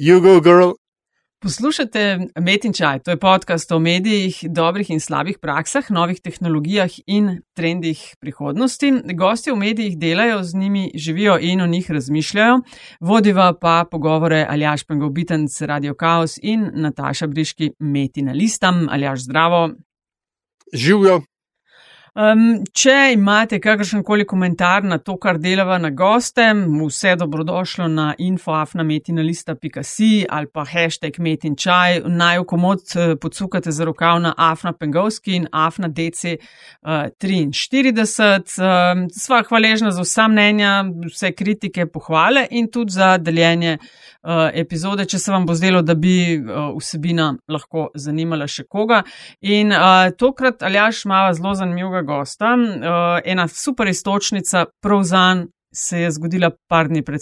You go, girl. Poslušate Met in Čaj, to je podcast o medijih, dobrih in slabih praksah, novih tehnologijah in trendih prihodnosti. Gosti v medijih delajo, z njimi živijo in o njih razmišljajo. Vodiva pa pogovore Aljaš Pengovitenc, Radio Chaos in Nataša Briški, Metina Listam. Aljaš, zdravo. Živijo. Um, če imate kakršen koli komentar na to, kar delava na gostem, vse dobrodošlo na infoafnametinalista.si ali pa hashtag metinčaj, naj v komod eh, podsukate za rokav na afna pengovski in afna dc uh, 43. Um, sva hvaležna za vsa mnenja, vse kritike, pohvale in tudi za deljenje uh, epizode, če se vam bo zdelo, da bi uh, vsebina lahko zanimala še koga. In uh, tokrat, Aljaš, ima zelo zanimivega gosta. Uh, ena super istočnica, prav zanj se je zgodila par dni pred,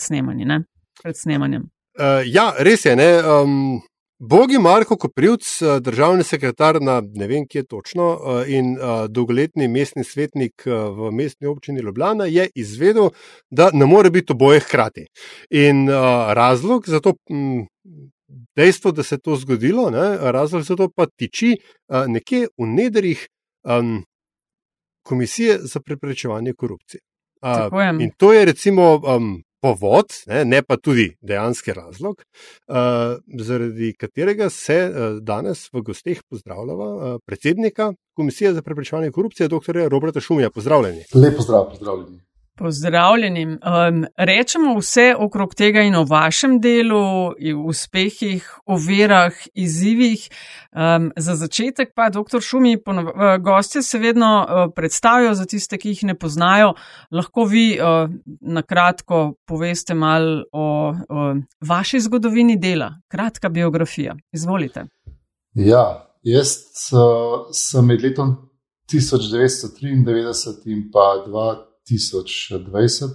pred snemanjem. Uh, ja, res je. Um, Bogi Marko Koprivc, državni sekretar na ne vem kje točno in dolgoletni mestni svetnik v mestni občini Ljubljana, je izvedel, da ne more biti oboje hkrati. In razlog za to. Dejstvo, da se je to zgodilo, ne, razlog za to pa tiči nekje v nedrih um, Komisije za preprečevanje korupcije. Uh, in to je recimo um, povod, ne, ne pa tudi dejanski razlog, uh, zaradi katerega se uh, danes v gosteh pozdravljava uh, predsednika Komisije za preprečevanje korupcije, dr. Roberta Šumija. Pozdravljeni. Lepo zdrav, pozdravljeni. Pozdravljenim. Um, rečemo vse okrog tega in o vašem delu, o uspehih, o verah, izzivih. Um, za začetek pa, doktor Šumi, gostje se vedno uh, predstavijo za tiste, ki jih ne poznajo. Lahko vi uh, na kratko poveste mal o uh, vaši zgodovini dela, kratka biografija. Izvolite. Ja, jaz uh, sem med letom 1993 in pa 2000. 2020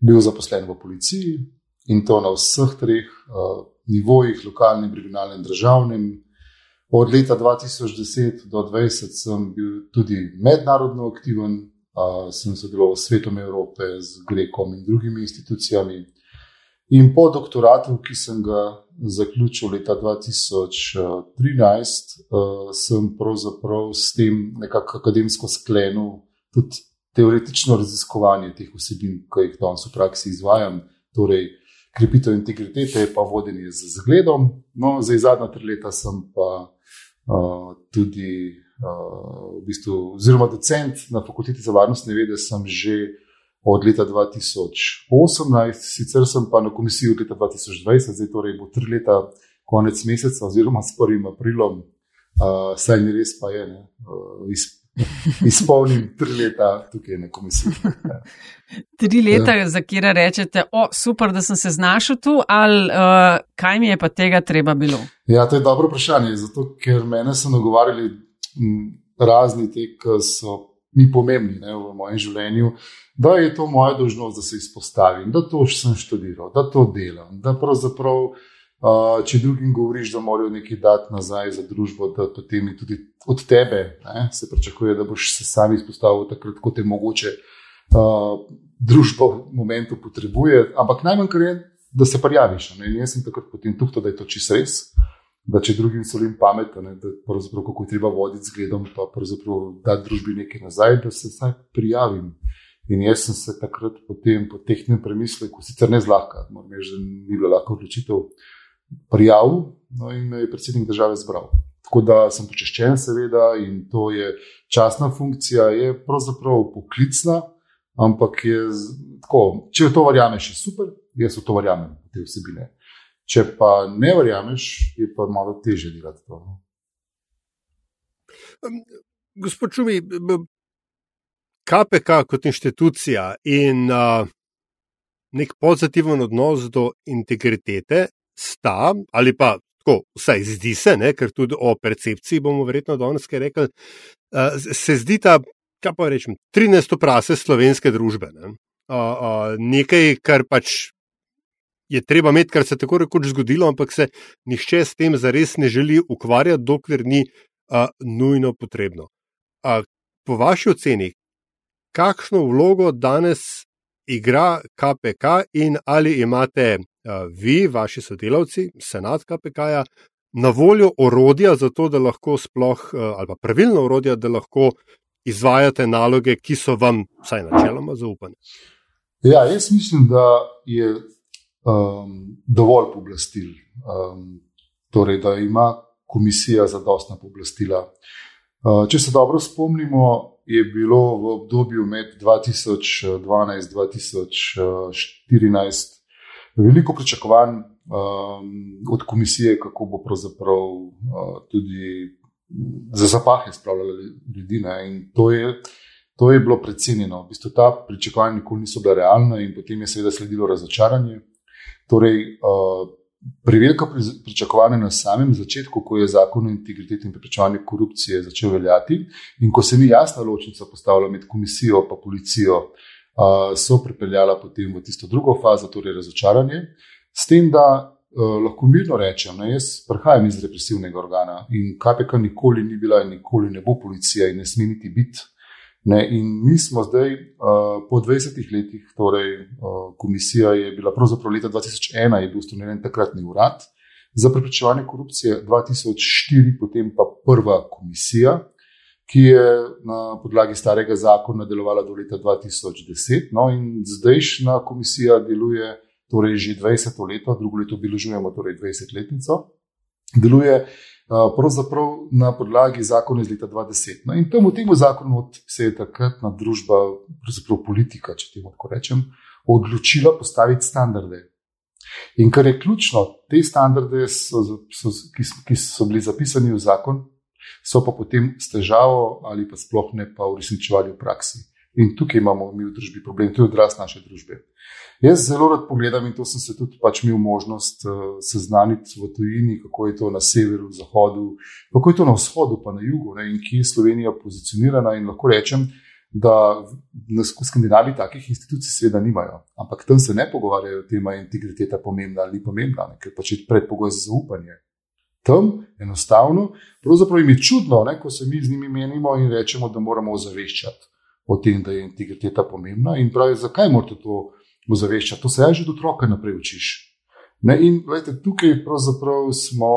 bil zaposlen v policiji in to na vseh treh uh, nivojih, lokalnem, regionalnem, državnem. Od leta 2010 do 2020 sem bil tudi mednarodno aktiven, uh, sem sodeloval s svetom Evrope, z Grekom in drugimi institucijami. In po doktoratu, ki sem ga zaključil leta 2013, uh, sem pravzaprav s tem nekako akademsko sklenil tudi teoretično raziskovanje teh vsebin, ki jih danes v praksi izvajam, torej krepitev integritete, pa vodenje z zgledom. No, za zadnja tri leta sem pa uh, tudi, uh, v bistvu, oziroma docent na fakulteti za varnostne vede, sem že od leta 2018, sicer sem pa na komisiji od leta 2020, zdaj torej bo tri leta, konec meseca, oziroma s 1. aprilom, uh, saj ni res, pa je. Ne, uh, izpolnim tri leta tukaj na komisiji. tri leta, ja. za kire rečete, o, super, da sem se znašel tu, ali uh, kaj mi je pa tega treba bilo? Ja, to je dobro vprašanje, zato ker mene so nagovarjali razni te, ki so mi pomembni ne, v mojem življenju. Da je to moja dolžnost, da se izpostavim, da to sem študiral, da to delam, da pravzaprav če drugim govoriš, da morajo nekaj dati nazaj za družbo, da potem tudi od tebe ne, se pričakuje, da boš se sam izpostavil takrat, ko te mogoče uh, družba v momentu potrebuje. Ampak najmanj, kar je, da se prijaviš. In jaz sem takrat potem tukaj, da je to čisto res. Da če drugim solim pametno, da pravzaprav kako je treba voditi z gledom, pa pravzaprav dati družbi nekaj nazaj, da se vsaj prijavim. In jaz sem se takrat potem po tehnem premisleku, sicer ne zlahka, moram reči, da ni bila lahka odločitev, uh, prijavil no, in me je predsednik države zbral. Tako da sem počaščen, seveda, in to je časna funkcija, je pravzaprav poklicna, ampak je tako. Če v to verjameš, je super, jaz v to verjamem, te vsebine. Če pa ne verjameš, je pa malo teže delati to. No. Gospod Čumi, KPK kot inštitucija in uh, nek pozitiven odnos do integritete sta, ali pa tako, vsaj zdi se, ne, ker tudi o percepciji bomo verjetno danes kaj rekli, uh, se zdi ta, kaj pa rečem, 13. prase slovenske družbe. Ne. Uh, uh, nekaj, kar pač je treba imeti, kar se je tako rekoč zgodilo, ampak se nihče s tem zares ne želi ukvarjati, dokler ni uh, nujno potrebno. Uh, po vaši oceni, kakšno vlogo danes igra KPK in ali imate vi, vaši sodelavci, senat KPK-ja, na voljo orodja za to, da lahko sploh, ali pa pravilno orodja, da lahko izvajate naloge, ki so vam, vsaj načeloma, zaupane? Ja, jaz mislim, da je um, dovolj pooblastil, um, torej, da ima komisija zadostna pooblastila. Uh, če se dobro spomnimo, je bilo v obdobju med 2012 in 2014 veliko pričakovanj um, od komisije, kako bo pravzaprav uh, tudi za zapahe spravljala ljudi. Ne? In to je, to je bilo predcenjeno. V bistvu ta pričakovanja nikoli niso bila realna, in potem je seveda sledilo razočaranje. Torej, uh, Prevelika pričakovanja na samem začetku, ko je zakon o integriteti in preprečevanju korupcije začel veljati, in ko se ni jasna ločnica postavila med komisijo in policijo, uh, so pripeljala potem v tisto drugo fazo, torej razočaranje. S tem, da uh, lahko mirno rečem, da jaz prihajam iz represivnega organa in KPK nikoli ni bila in nikoli ne bo policija in ne sme niti biti. Ne, in mi smo zdaj, uh, po 20 letih, torej uh, komisija je bila pravzaprav leta 2001, je bil ustanovljen takratni urad za preprečevanje korupcije, 2004, potem pa prva komisija, ki je na podlagi starega zakona delovala do leta 2010. No, in zdajšnja komisija deluje torej že 20 let, drugo leto obeležujemo torej 20-letnico, deluje pravzaprav na podlagi zakona iz leta 2010. No, in temu, temu zakonu se je takratna družba, pravzaprav politika, če temu tako rečem, odločila postaviti standarde. In kar je ključno, te standarde, so, so, ki, ki so bili zapisani v zakon, so pa potem s težavo ali pa sploh ne pa uresničevali v praksi. In tukaj imamo mi v družbi problem, to je odraz naše družbe. Jaz zelo rad pogledam in to sem se tudi pač imel možnost uh, seznaniti v tujini, kako je to na severu, zahodu, kako je to na vzhodu, pa na jugu ne, in kje je Slovenija pozicionirana. In lahko rečem, da v Skandinaviji takih institucij seveda nimajo, ampak tam se ne pogovarjajo o tem, ali je integriteta pomembna ali ni pomembna, ne, ker pač je predpogoj za zaupanje. Tam enostavno, pravzaprav jim je čudno, ne, ko se mi z njimi menimo in rečemo, da moramo ozaveščati o tem, da je integriteta pomembna in pravi, zakaj morate to ozaveščati. To se je že od otroka naprej učiš. Ne, in gledajte, tukaj smo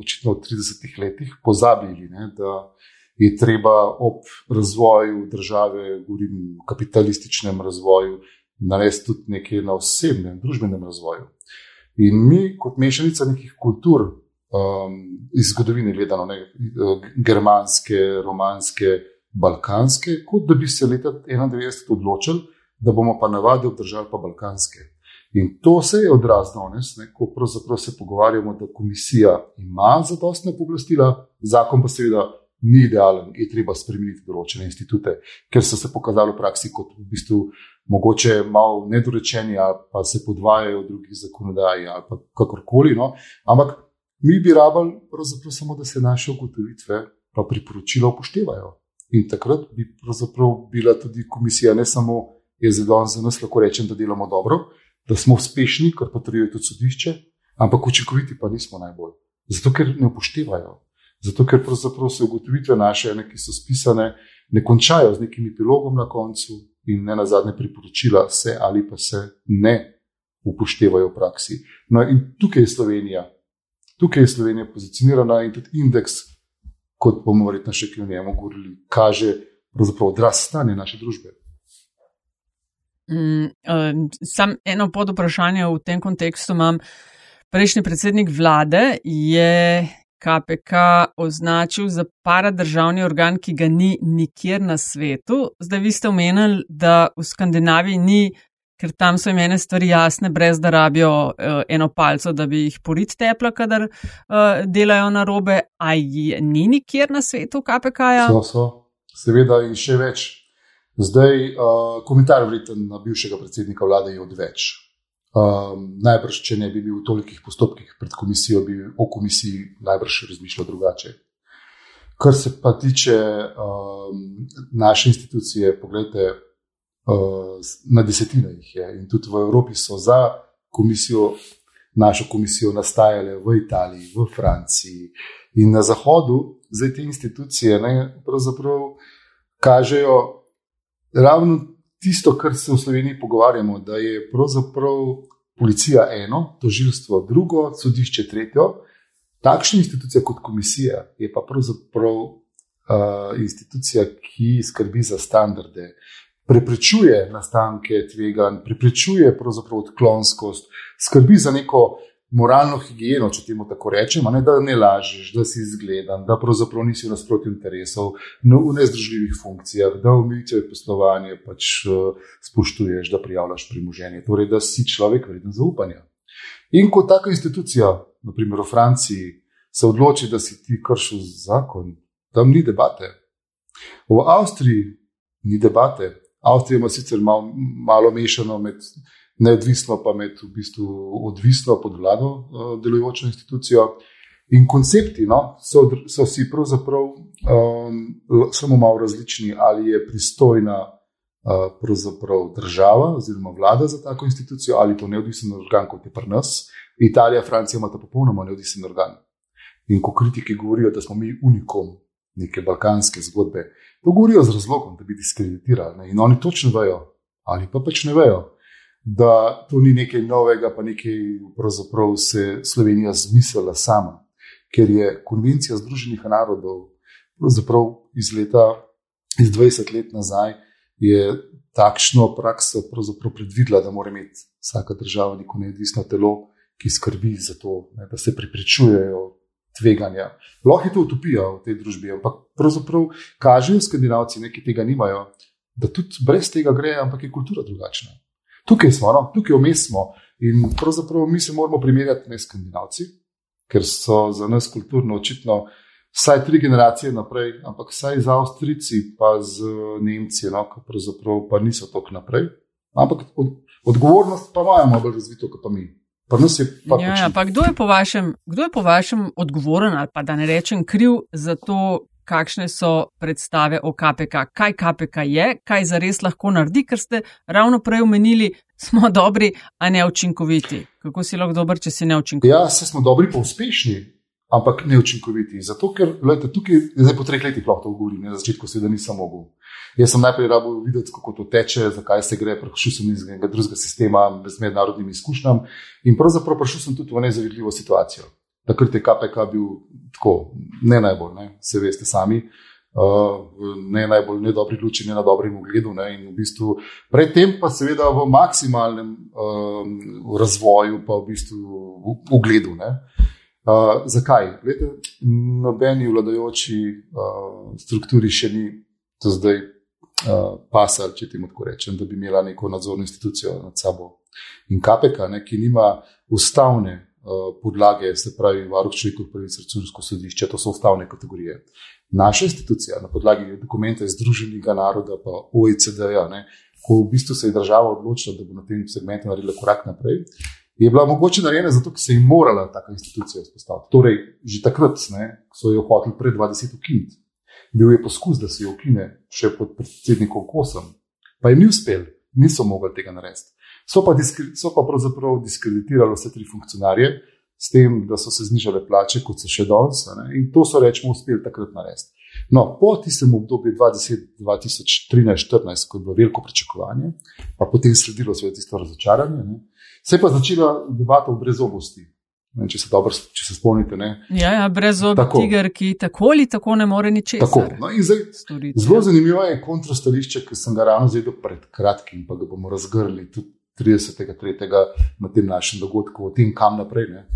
očitno v 30 letih pozabili, ne, da je treba ob razvoju države, govorim o kapitalističnem razvoju, narediti tudi nekaj na osebnem, družbenem razvoju. In mi, kot mešanica nekih kultur, um, iz zgodovine gledano, ne, germanske, romanske, balkanske, kot da bi se leta 1991 odločili, da bomo pa navadi obdržali pa balkanske. In to se je odraz danes, ko pravzaprav se pogovarjamo, da komisija ima zadostne pooblastila, zakon pa seveda ni idealen, je treba spremeniti določene institute, ker so se pokazali v praksi kot v bistvu mogoče malo nedorečeni ali pa se podvajajo v drugih zakonodaji ali pa kakorkoli. No. Ampak mi bi rabili pravzaprav samo, da se naše ugotovitve pa priporočila upoštevajo. In takrat bi pravzaprav bila tudi komisija ne samo zelo za nas lahko rečem, da delamo dobro, da smo uspešni, kar potrjuje tudi sodišče, ampak učinkoviti pa nismo najbolj. Zato, ker ne upoštevajo. Zato, ker pravzaprav se ugotovitve naše, ene, ki so spisane, ne končajo z nekim epilogom na koncu in ne na zadnje priporočila se ali pa se ne upoštevajo v praksi. No, in tukaj je Slovenija. Tukaj je Slovenija pozicionirana in tudi indeks, kot bomo verjetno še kaj o njemu govorili, kaže odraz stanja naše družbe. Mm, uh, sam eno pod vprašanje v tem kontekstu imam. Prejšnji predsednik vlade je KPK označil za paradržavni organ, ki ga ni nikjer na svetu. Zdaj vi ste omenili, da v Skandinaviji ni, ker tam so imene stvari jasne, brez da rabijo uh, eno palco, da bi jih porit tepla, kadar uh, delajo na robe. A je ni nikjer na svetu KPK? -ja? So, so. Seveda in še več. Zdaj, uh, komentar vreten na bivšega predsednika vlade je odveč. Um, najbrž, če ne bi bil v tolikih postopkih pred komisijo, bi o komisiji najbrž razmišljal drugače. Kar se pa tiče um, naše institucije, pogledajte, na desetine jih je in tudi v Evropi so za komisijo, našo komisijo nastajale v Italiji, v Franciji in na Zahodu, zdaj te institucije ne, pravzaprav kažejo ravno tisto, kar se v Sloveniji pogovarjamo, da je pravzaprav policija eno, tožilstvo drugo, sodišče tretjo. Takšna institucija kot komisija je pa pravzaprav uh, institucija, ki skrbi za standarde, preprečuje nastanke tveganj, preprečuje odklonskost, skrbi za neko moralno higieno, če temu tako rečemo, da ne lažeš, da si izgledan, da pravzaprav nisi v nasprotju interesov, no, v nezdružljivih funkcijah, da omejitve poslovanja pač uh, spoštuješ, da prijavljaš premoženje, torej da si človek vreden zaupanja. In ko taka institucija, naprimer v Franciji, se odloči, da si ti kršil zakon, tam ni debate. V Avstriji ni debate. Avstrija ima sicer malo, malo mešano med neodvisno, pa med v bistvu odvisno pod vlado uh, delujočo institucijo. In koncepti no, so, so si pravzaprav um, samo malo različni, ali je pristojna uh, država oziroma vlada za tako institucijo, ali to neodvisen organ, kot je pri nas. Italija, Francija imata popolnoma neodvisen organ. In ko kritiki govorijo, da smo mi unikom neke balkanske zgodbe, to govorijo z razlogom, da bi diskreditirali. Ne? In oni točno vejo, ali pa pač ne vejo da to ni nekaj novega, pa nekaj, pravzaprav se Slovenija zmislila sama, ker je konvencija Združenih narodov, pravzaprav iz leta, iz 20 let nazaj, je takšno prakso predvidela, da mora imeti vsaka država neko neodvisno telo, ki skrbi za to, ne, da se preprečujejo. Tveganja. Lahko je to utopija v tej družbi, ampak pravzaprav kažejo skandinavci, ki tega nimajo, da tudi brez tega gre, ampak je kultura drugačna tukaj smo, no? tukaj vmes smo. In pravzaprav mi se moramo primerjati ne skandinavci, ker so za nas kulturno očitno vsaj tri generacije naprej, ampak vsaj z Avstrijci, pa z Nemci, no? ki pravzaprav pa niso tako naprej. Ampak od, odgovornost pa imamo bolj razvito, kot pa mi. Pa pa ja, ja, pa kdo, je vašem, kdo je po vašem odgovoren ali pa da ne rečem kriv za to, kakšne so predstave o KPK, kaj KPK je, kaj zares lahko naredi, ker ste ravno prej omenili, smo dobri, a ne učinkoviti. Kako si lahko dober, če si ne učinkovit? Ja, se smo dobri, pa uspešni, ampak ne učinkoviti. Zato, ker lejte, tukaj, zdaj po treh letih lahko to govorim, na začetku seveda nisem mogel. Jaz sem najprej rabo videti, kako to teče, zakaj se gre, prišel sem iz enega drugega sistema, z mednarodnimi izkušnjami in pravzaprav prišel sem tudi v nezavidljivo situacijo takrat je KPK bil tako, ne najbolj, ne, se veste sami. Uh, ne najbolj ne dobri luči, ne na dobrem ugledu. Ne, in v bistvu predtem, pa seveda v maksimalnem um, razvoju, pa v bistvu v ugledu. Uh, zakaj? Glede, nobeni vladajoči uh, strukturi še ni do zdaj uh, pasal, če temu tako rečem, da bi imela neko nadzorno institucijo nad sabo. In KPK, ne, ki nima ustavne podlage, se pravi, varuh človekovih pravic, računsko sodišče, to so ustavne kategorije. Naša institucija na podlagi dokumenta Združenega naroda, pa OECD-ja, ko v bistvu se je država odločila, da bo na tem segmentu naredila korak naprej, je bila mogoče narejena zato, ker se je morala taka institucija vzpostaviti. Torej, že takrat ne, so jo hoteli pred 20 ukiniti. Bil je poskus, da se jo ukine še pod predsednikom Kosom, pa jim ni uspel, niso mogli tega narediti. So pa, so pa pravzaprav diskreditirali vse tri funkcionarje, s tem, da so se znižale plače, kot so še danes. In to so, rečemo, uspeli takrat narediti. No, po tistem obdobju 2013-2014, ko je bilo veliko pričakovanje, pa potem sledilo svoje tisto razočaranje, ne, se je pa začela debata o brezobosti. Ne, če, se dobro, če se spomnite. Ne. Ja, ja brezobi tiger, ki tako ali tako ne more ničesar. Tako. No, zdaj, zelo zanimivo je kontrastališče, ki sem ga ravno zvedel pred kratkim, pa ga bomo razgrli tudi 30.3. na tem našem dogodku, o tem, kam naprej. Ne,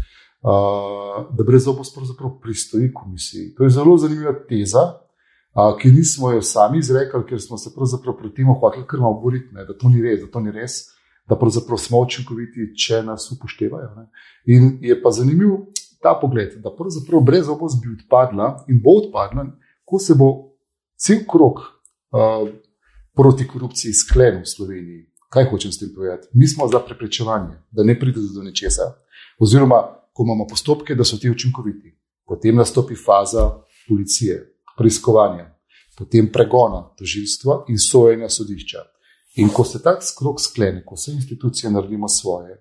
uh, da brez obos pravzaprav pristoji komisiji. To je zelo zanimiva teza, uh, ki nismo jo sami izrekli, ker smo se pravzaprav pri tem hoteli kar malo boriti, da to ni res, da to ni res. Da pravzaprav smo učinkoviti, če nas upoštevajo. Ne. In je pa zanimiv ta pogled, da pravzaprav brez obos bi odpadla in bo odpadla, ko se bo cel krok uh, proti korupciji sklenil v Sloveniji. Kaj hočem s tem povedati? Mi smo za preprečevanje, da ne pride do nečesa, oziroma ko imamo postopke, da so ti učinkoviti. Potem nastopi faza policije, preiskovanja, potem pregona tožilstva in sojenja sodišča. In ko se ta skrok sklene, ko vse institucije naredimo svoje,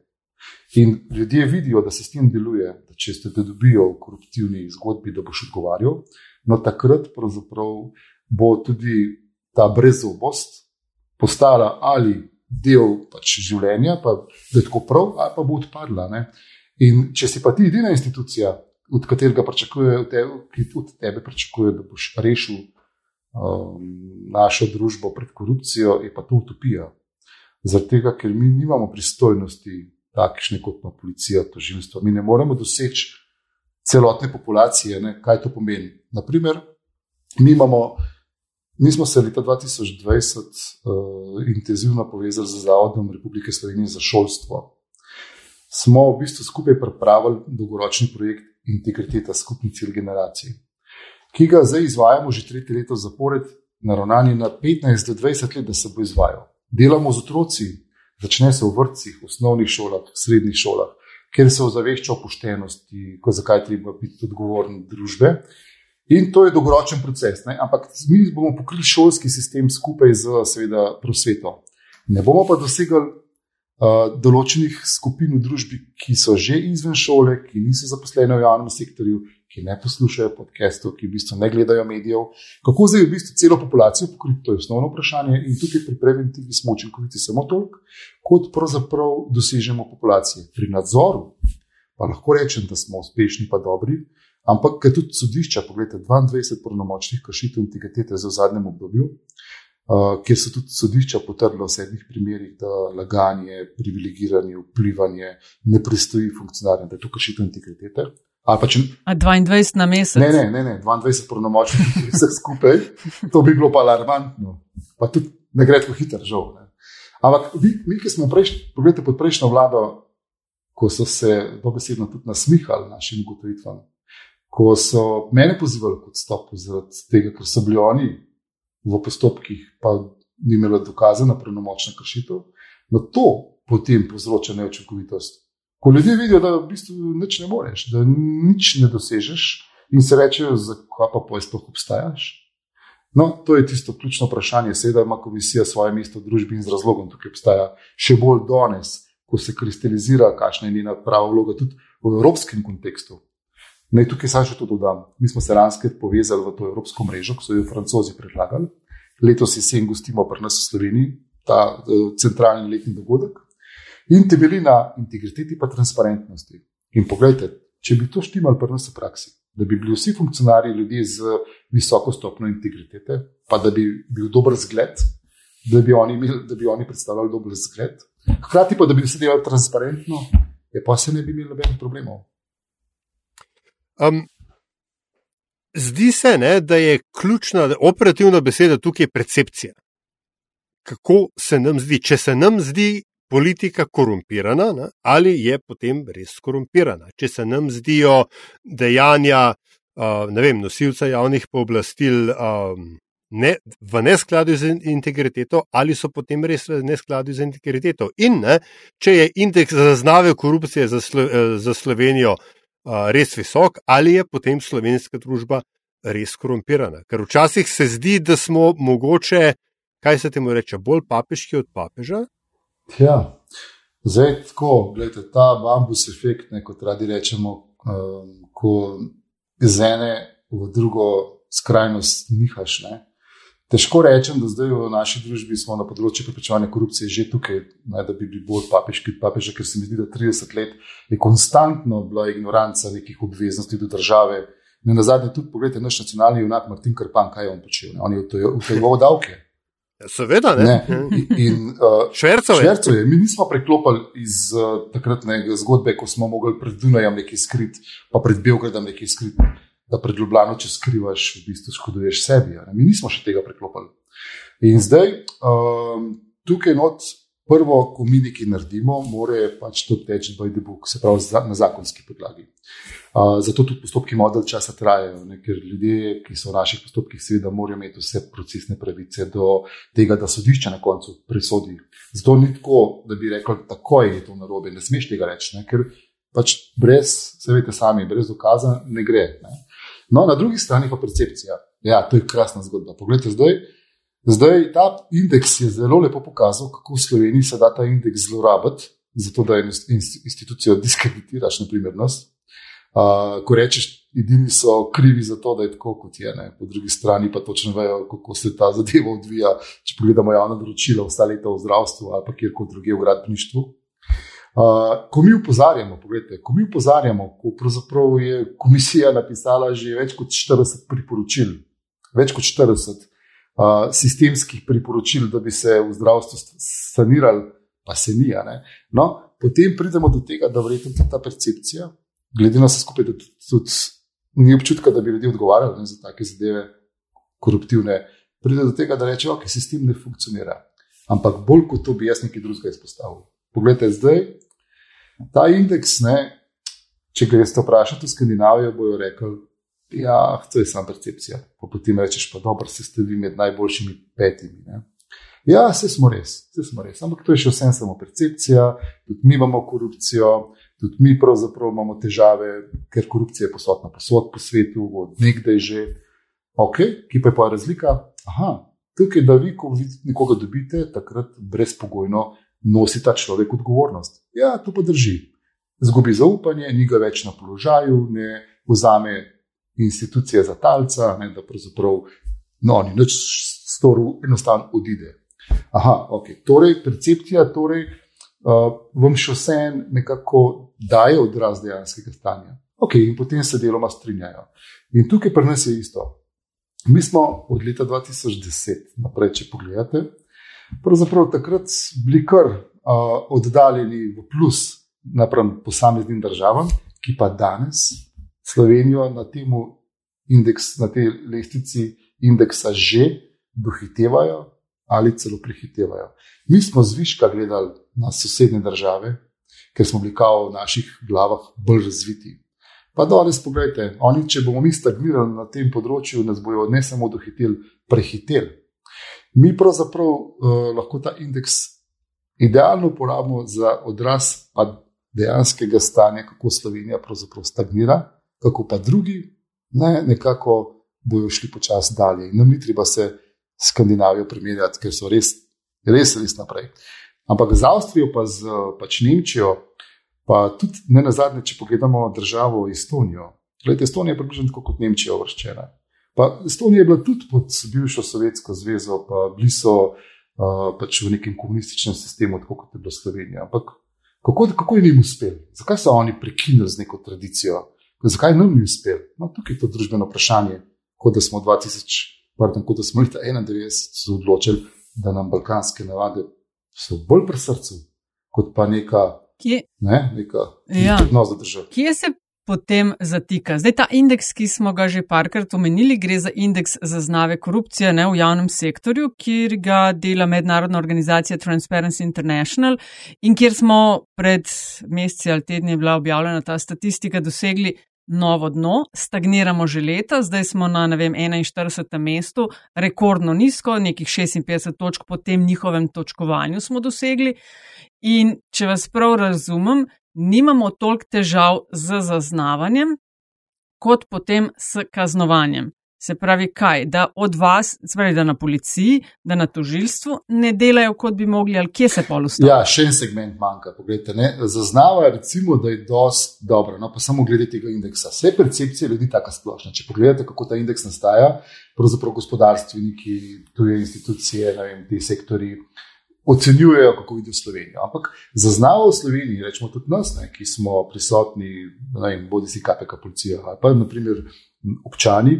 in ljudje vidijo, da se s tem deluje, da če ste te dobijo v koruptivni zgodbi, da boš odgovarjal, no takrat bo tudi ta brezobost postala ali del pač življenja, pa da je tako prav, ali pa bo odpadla. Ne? In če si pa ti edina institucija, od katerega pričakuje, ki od tebe pričakuje, da boš rešil našo družbo pred korupcijo, je pa to utopija. Zaradi tega, ker mi nimamo pristojnosti, takšne kot pa policija, tožilstvo. Mi ne moremo doseči celotne populacije, ne? kaj to pomeni. Naprimer, mi imamo Mi smo se leta 2020 uh, intenzivno povezali z Zavodom Republike Slovenije za šolstvo. Smo v bistvu skupaj pripravili dolgoročni projekt Integriteta skupni cilj generacij, ki ga zdaj izvajamo že tretje leto zapored, naravnani na 15 do 20 let, da se bo izvajal. Delamo z otroci, začne se v vrtcih, osnovnih šolah, srednjih šolah, kjer se ozavešča o poštenosti, zakaj treba biti odgovoren družbe. In to je dolgoročen proces. Ne? Ampak mi bomo pokrili šolski sistem skupaj z, seveda, prosveto. Ne bomo pa dosegli določenih skupin v družbi, ki so že izven šole, ki niso zaposlene v javnem sektorju, ki ne poslušajo podcastov, ki v bistvu ne gledajo medijev. Kako zdaj v bistvu celo populacijo pokriti, to je osnovno vprašanje. In tukaj pri preventivi smo učinkoviti samo toliko, kot pravzaprav dosežemo populacije. Pri nadzoru pa lahko rečem, da smo uspešni, pa dobri. Ampak, ker tudi sodišča, pogledajte, 22 pravnomočnih kršitev integritete za zadnjem obdobju, kjer so tudi sodišča potrdila v sedmih primerih, da laganje, privilegiranje, vplivanje ne pristoji funkcionarjem, da je to kršitev integritete. Če... A 22 na mesec? Ne, ne, ne, ne 22 pravnomočnih, vse skupaj, to bi bilo pa alarmantno. Pa tudi ne gre tako hitro, žal. Ne. Ampak mi, mi ki smo prejšnji, pogledajte pod prejšnjo vlado, ko so se dobesedno tudi nasmihali našim ugotovitvam ko so mene pozivali kot stop, zaradi tega, ker so bili oni v postopkih, pa ni imeli dokaza na pravnomočna kršitev, no to potem povzroča neučinkovitost. Ko ljudje vidijo, da v bistvu nič ne moreš, da nič ne dosežeš, in se rečejo, zakaj pa pojš sploh obstajaš. No, to je tisto ključno vprašanje. Seveda ima komisija svoje mesto v družbi in z razlogom tukaj obstaja še bolj danes, ko se kristalizira, kakšna je njena prava vloga tudi v evropskem kontekstu. Naj tukaj samo še to dodam. Mi smo se lansko povezali v to evropsko mrežo, ki so jo francozi predlagali. Letos jesen gostimo pri nas v Sloveniji ta uh, centralni letni dogodek in temelji na integriteti in transparentnosti. In pogledajte, če bi to štimal pri nas v praksi, da bi bili vsi funkcionarji ljudje z visoko stopno integritete, pa da bi bil dober zgled, da bi oni, imeli, da bi oni predstavljali dober zgled, hkrati pa da bi se delali transparentno, je pa se ne bi imeli nobenih problemov. Um, zdi se, ne, da je ključna operativna beseda tukaj percepcija. Kako se nam zdi? Če se nam zdi politika korumpirana, ne, ali je potem res korumpirana? Če se nam zdijo dejanja uh, vem, nosilca javnih pooblastil um, ne, v neskladju z integriteto, ali so potem res v neskladju z integriteto. In ne, če je indeks zaznave korupcije za, Slo za Slovenijo res visok, ali je potem slovenska družba res korumpirana. Ker včasih se zdi, da smo mogoče, kaj se temu reče, bolj papeški od papeža. Ja, zdaj tako, gledajte, ta bambus efekt, ne, kot radi rečemo, um, ko iz ene v drugo skrajnost nihaš. Ne. Težko rečem, da zdaj v naši družbi smo na področju preprečevanja korupcije že tukaj, ne, da bi bili bolj papeški od papeža, ker se mi zdi, da 30 let je konstantno bila ignoranca nekih obveznosti do države. Ne na zadnje tudi pogledajte naš nacionalni junak Martin Krpan, kaj je on počel. Ne? On je utajeval davke. Ja, seveda, ne. ne. In, uh, švercov je. Švercov je. Mi nismo preklopili iz uh, takratne zgodbe, ko smo mogli pred Dunajem nekaj skriti, pa pred Belgradom nekaj skriti da pred Ljubljano, če skrivaš, v bistvu škoduješ sebi. Mi nismo še tega preklopili. In zdaj, um, tukaj not, prvo, ko mi nekaj naredimo, mora pač to teči by the book, se pravi na zakonski podlagi. Uh, zato tudi postopki model časa trajajo, ne? ker ljudje, ki so v naših postopkih, seveda morajo imeti vse procesne pravice do tega, da sodišče na koncu presodi. Zato ni tako, da bi rekel, tako je to narobe, ne smeš tega reči, ne? ker pač brez, se veste sami, brez dokaza ne gre. Ne? No, na drugi strani pa percepcija. Ja, to je krasna zgodba. Poglejte, zdaj, zdaj ta indeks je zelo lepo pokazal, kako v Sloveniji se da ta indeks zlorabiti, zato da institucijo diskreditiraš, naprimer nas. Uh, ko rečeš, edini so krivi za to, da je tako, kot je. Ne. Po drugi strani pa točno vejo, kako se ta zadeva odvija. Če pogledamo javno naročilo, vsa leta v zdravstvu ali pa kjerkoli drugje v gradbeništvu. Uh, ko mi upozarjamo, pogledajte, ko mi upozarjamo, ko pravzaprav je komisija napisala že več kot 40 priporočil, več kot 40 uh, sistemskih priporočil, da bi se v zdravstvu sanirali, pa se ni. No, potem pridemo do tega, da verjetno ta percepcija, glede na vse skupaj, da tudi ni občutka, da bi ljudje odgovarjali ne, za take zadeve, koruptivne, pride do tega, da reče, da okay, sistem ne funkcionira. Ampak bolj kot to bi jaz nekaj drugega izpostavil. Poglejte, zdaj ta indeks, ne, če greš to vprašati v Skandinavijo, bojo rekli, da ja, to je samo percepcija. Pa potem rečeš, pa dobro, se ste vi med najboljšimi petimi. Ne. Ja, vse smo res, vse smo res. Ampak to je še vsem samo percepcija, tudi mi imamo korupcijo, tudi mi pravzaprav imamo težave, ker korupcija je posodna posod po svetu, od nekdaj že. Ok, ki pa je pa razlika. Aha, tukaj, da vi, ko vidite nekoga dobite, takrat brezpogojno nosi ta človek odgovornost. Ja, to pa drži. Zgubi zaupanje, ni ga več na položaju, ne vzame institucije za talca, ne, da pravzaprav no, ni več storil, enostavno odide. Aha, ok. Torej, percepcija, torej, uh, vam še vse nekako daje odraz dejanskega stanja. Ok, in potem se deloma strinjajo. In tukaj pri nas je isto. Mi smo od leta 2010 naprej, če pogledate, pravzaprav takrat bili kar uh, oddaljeni v plus napram posameznim državam, ki pa danes Slovenijo na, indeks, na tej lestvici indeksa že dohitevajo ali celo prehitevajo. Mi smo zviška gledali na sosednje države, ker smo bili kao v naših glavah bolj razviti. Pa danes pogledajte, oni, če bomo mi stagnirali na tem področju, nas bojo ne samo dohiteli, prehiteli. Mi pravzaprav uh, lahko ta indeks idealno uporabimo za odraz dejanskega stanja, kako Slovenija pravzaprav stagnira, kako pa drugi ne, nekako bojo šli počasi dalje. In nam ni treba se Skandinavijo primerjati, ker so res, res, res naprej. Ampak z Avstrijo, pa z pač Nemčijo, pa tudi ne na zadnje, če pogledamo državo Estonijo. Gledajte, Estonija je približno tako kot Nemčija uvrščena. Pa Estonija je bila tudi pod bivšo Sovjetsko zvezo, pa bili so uh, pač v nekem komunističnem sistemu, tako kot je bila Slovenija. Ampak kako, kako je jim uspelo? Zakaj so oni prekinili z neko tradicijo? Zakaj nam ni uspelo? No, tukaj je to družbeno vprašanje, kot da smo 2000 pardon, kot da smo leta 91 se odločili, da nam balkanske navade so bolj pri srcu, kot pa neka, Kje? ne, neka ja. odnos za državo. Kje se potem zatika? Zdaj ta indeks, ki smo ga že parkrat omenili, gre za indeks zaznave korupcije ne, v javnem sektorju, kjer ga dela mednarodna organizacija Transparency International in kjer smo pred meseci ali tedni bila objavljena ta statistika dosegli novo dno, stagniramo že leta, zdaj smo na vem, 41. mestu, rekordno nizko, nekih 56 točk po tem njihovem točkovanju smo dosegli. In če vas prav razumem, nimamo toliko težav z zaznavanjem, kot potem s kaznovanjem. Se pravi, kaj, da od vas, pravi, da na policiji, da na tožilstvu ne delajo, kot bi mogli, ali kje se pol ustavijo? Ja, še en segment manjka. Zaznavajo, recimo, da je dosti dobro, no, pa samo glede tega indeksa. Vse percepcije ljudi je tako splošna. Če pogledate, kako ta indeks nastaja, pravzaprav gospodarstveniki, tuje institucije, vem, ti sektori. Ocenjujejo, kako vidijo Slovenijo. Ampak zaznavajo v Sloveniji, rečemo tudi nas, ne, ki smo prisotni, bodi si KPK, policija, ali pa naprimer občani,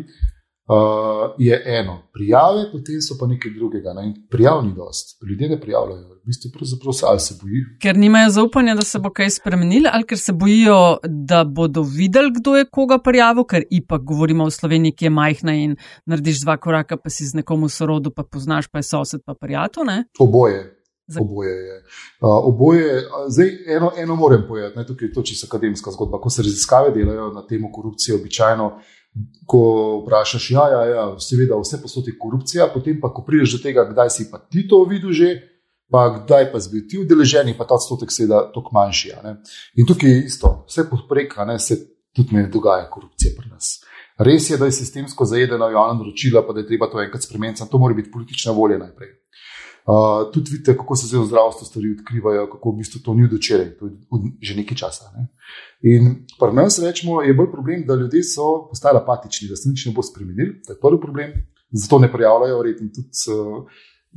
uh, je eno, prijave, potem so pa nekaj drugega. Ne? Prijav ni dost, ljudje ne prijavljajo, v bistvu pravzaprav se ali se bojijo. Ker nimajo zaupanja, da se bo kaj spremenilo, ali ker se bojijo, da bodo videli, kdo je koga prijavil, ker ipak govorimo o Sloveniji, ki je majhna in narediš dva koraka, pa si z nekomu sorodu, pa poznaš, pa je sosed, pa prijatelj. Oboje. Oboje je. Uh, oboje, zdaj, eno, eno moram povedati, ne, tukaj je to čisto akademska zgodba. Ko se raziskave delajo na temo korupcije, običajno uh, ko vprašaš, ja, ja, ja seveda, vse posod je korupcija, potem pa, ko prideš do tega, kdaj si pa ti to videl že, pa kdaj pa bil ti udeležen, pa ta odstotek seveda toliko manjši. In tukaj je isto, vse popreka, se tudi ne dogaja korupcija pri nas. Res je, da je sistemsko zajedeno javno naročilo, pa da je treba to enkrat spremeniti, to mora biti politična volja najprej. Uh, tudi vidite, kako se zdaj v zdravstvu stvari odkrivajo, kako v bistvu to ni od včeraj, to je že nekaj časa. Ne? In pri nas rečemo, je bolj problem, da ljudje so postali apatični, da se nič ne bo spremenil. To je prvi problem, zato ne prijavljajo, redno tudi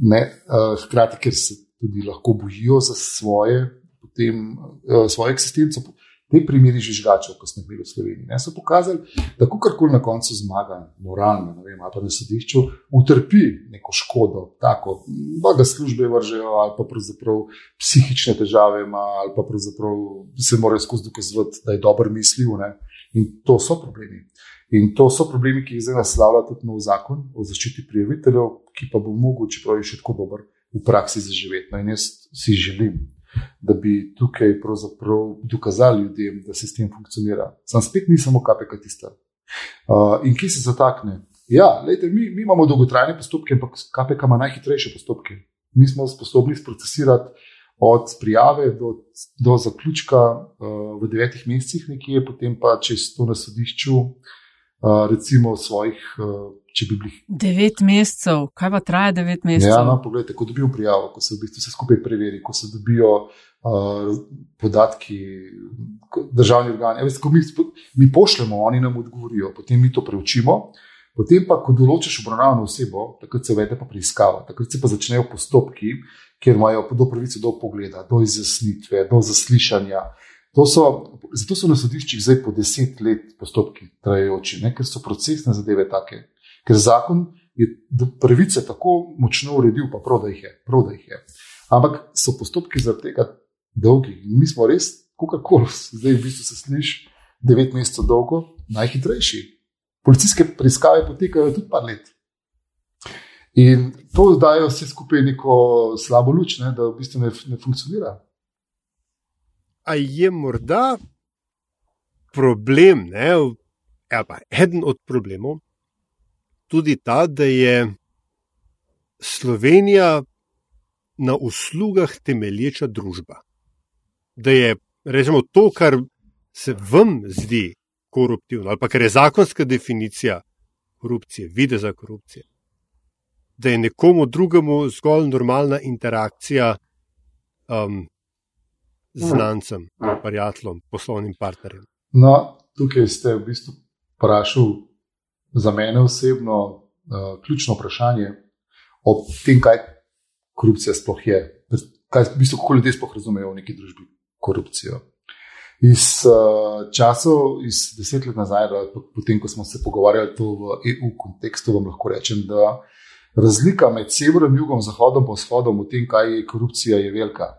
ne, uh, hkrati, ker se tudi lahko bojijo za svoje, potem, uh, svojo eksistenco. Te primeri žvižgačev, ko smo bili v Sloveniji, ne, so pokazali, da ko karkoli na koncu zmaga, moralno, ne vem, pa na sodišču, utrpi neko škodo, tako da službe vržejo, ali pa pravzaprav psihične težave ima, ali pa pravzaprav se morajo skozi dokazovati, da je dobro mislil. Ne. In to so problemi. In to so problemi, ki jih zdaj naslavlja tudi nov zakon o zaščiti prijaviteljev, ki pa bo mogoče, čeprav je še tako dober, v praksi zaživeti. No, in jaz si želim, da bi tukaj dokazali ljudem, da sistem funkcionira. Sam spet ni samo KPK tista. Uh, in ki se zatakne? Ja, lejte, mi, mi imamo dolgotrajne postopke, ampak KPK ima najhitrejše postopke. Mi smo sposobni procesirati od prijave do, do zaključka uh, v devetih mesecih, nekje, potem pa čez to na sodišču, uh, recimo svojih. Uh, če bi bili. Devet mesecev, kaj pa traja devet mesecev? Ja, no, poglejte, ko dobijo prijavo, ko se v bistvu vse skupaj preveri, ko se dobijo uh, podatki, državni organi. Ja, veste, mi, mi pošljemo, oni nam odgovorijo, potem mi to preučimo. Potem pa, ko določiš obravnavano osebo, takrat se vede pa preiskava, takrat se pa začnejo postopki, kjer imajo do pravice do pogleda, do izjasnitve, do zaslišanja. So, zato so na sodiščih zdaj po deset let postopki trajajoči, ne? ker so procesne zadeve take, ker zakon je pravice tako močno uredil, pa prav, da jih je. Da jih je. Ampak so postopki zaradi tega dolgi. In mi smo res, kako koli, zdaj v bistvu se sliši, devet mesecev dolgo, najhitrejši. Policijske preiskave potekajo tudi par let. In to zdajo vse skupaj neko slabo luč, ne, da v bistvu ne, ne funkcionira. A je morda problem, ne, pa eden od problemov, tudi ta, da je Slovenija na uslugah temelječa družba. Da je rečemo, to, kar se vam zdi koruptivno, ali pa kar je zakonska definicija korupcije, vide za korupcijo, da je nekomu drugemu zgolj normalna interakcija um, z znancem, prijateljem, poslovnim partnerjem. No, tukaj ste v bistvu vprašali za mene osebno uh, ključno vprašanje o tem, kaj korupcija sploh je. Kaj, v bistvu, kako ljudje sploh razumejo v neki družbi korupcijo. Iz uh, časov, iz deset let nazaj, potem ko smo se pogovarjali v EU kontekstu, vam lahko rečem, da razlika med severom, jugom, zahodom in vzhodom v tem, kaj je korupcija, je velika.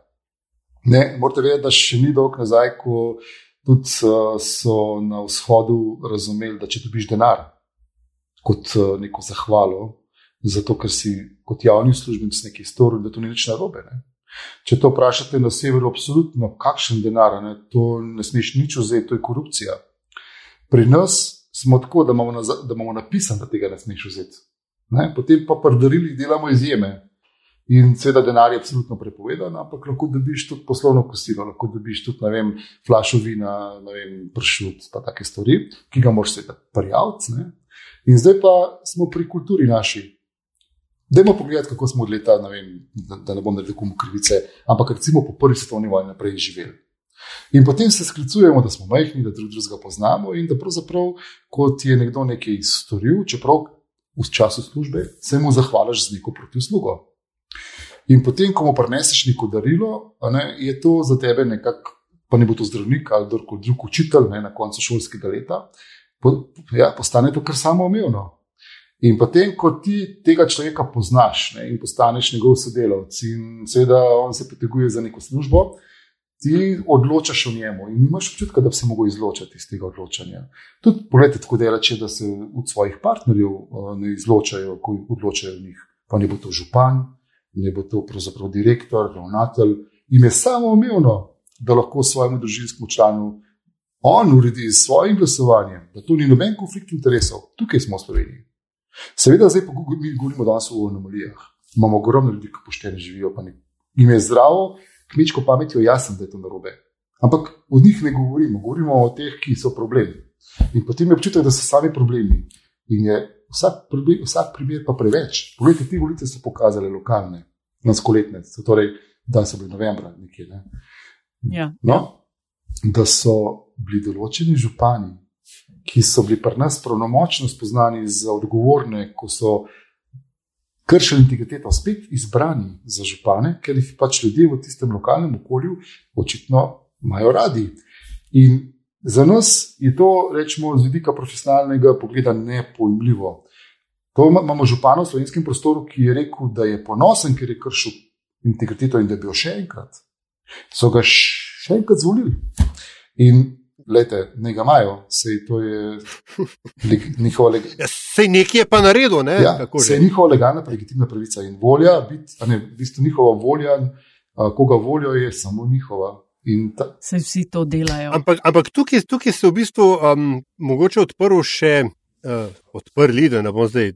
Ne, morate vedeti, da še ni dolgo nazaj, ko tudi, uh, so na vzhodu razumeli, da če dobiš denar, kot uh, neko zahvalo, zato ker si kot javni uslužbenec nekaj storil, da to ni nič narobe. Ne? Če to vprašate na severu, absolutno, kakšen denar, ne? to ne smeš nič vzeti, to je korupcija. Pri nas smo tako, da imamo, na, imamo napisano, da tega ne smeš vzeti. Ne? Potem pa pri darilih delamo izjeme. In seveda denar je absolutno prepovedan, ampak lahko dobiš tudi poslovno kosilo, lahko dobiš tudi, ne vem, flašo vina, ne vem, pršut, pa take stvari, ki ga moraš seveda prijaviti. In zdaj pa smo pri kulturi naši. Dajmo pogledati, kako smo od leta, ne vem, da, da ne bom naredil komu krivice, ampak recimo po prvi svetovni vojni naprej živeli. In potem se sklicujemo, da smo majhni, da drug drugega poznamo in da pravzaprav, kot je nekdo nekaj storil, čeprav v času službe, se mu zahvališ z neko protislugo. In potem, ko mu preneseš neko darilo, ne, je to za tebe nekako, pa ne bo to zdravnik ali drug učitelj ne, na koncu šolskega leta, po, ja, postane to kar samoumevno. In potem, ko ti tega človeka poznaš ne, in postaneš njegov sodelavec, in seveda on se poteguje za neko službo, ti odločaš o njemu in imaš občutek, da bi se lahko izločil iz tega odločanja. Tudi, pogledajte, tako delače, da se od svojih partnerjev ne izločajo, ko odločajo o njih. Pa ne bo to župan, ne bo to pravzaprav direktor, ravnatelj. In je samoumevno, da lahko svojemu družinskemu članu on uredi s svojim glasovanjem, da tu ni noben konflikt interesov, tukaj smo v Sloveniji. Seveda, zdaj mi govorimo danes o anomalijah. Imamo ogromno ljudi, ki pošteno živijo, pa jim je zdravo, kmečko pametjo, jasno, da je to narobe. Ampak o njih ne govorimo, govorimo o teh, ki so problemi. In potem je občutek, da so sami problemi. In je vsak, problem, vsak primer pa preveč. Poglejte, te volitve so pokazale lokalne. lanskoletne, torej, da so bili novembra nekje. Ne? Ja. No, da so bili določeni župani, ki so bili pri nas pravnomočno spoznani za odgovorne, ko so kršili integriteto, spet izbrani za župane, ker jih pač ljudje v tistem lokalnem okolju očitno imajo radi. In za nas je to, rečemo, z vidika profesionalnega pogleda nepojmljivo. To imamo župana v slovenskem prostoru, ki je rekel, da je ponosen, ker je kršil integriteto in da bi jo še enkrat. So ga še enkrat zvolili. In Lete, ne ga imajo, sej to je njihova legalna. Ja, sej nekje je pa naredil, ne? Ja, sej je njihova legalna, legitimna pravica in volja, biti, ne, v bistvu njihova volja, koga volijo, je samo njihova. Ta... Se vsi to delajo. Ampak, ampak tukaj, tukaj se v bistvu um, mogoče odprl še. Uh, odprli, da ne bom zdaj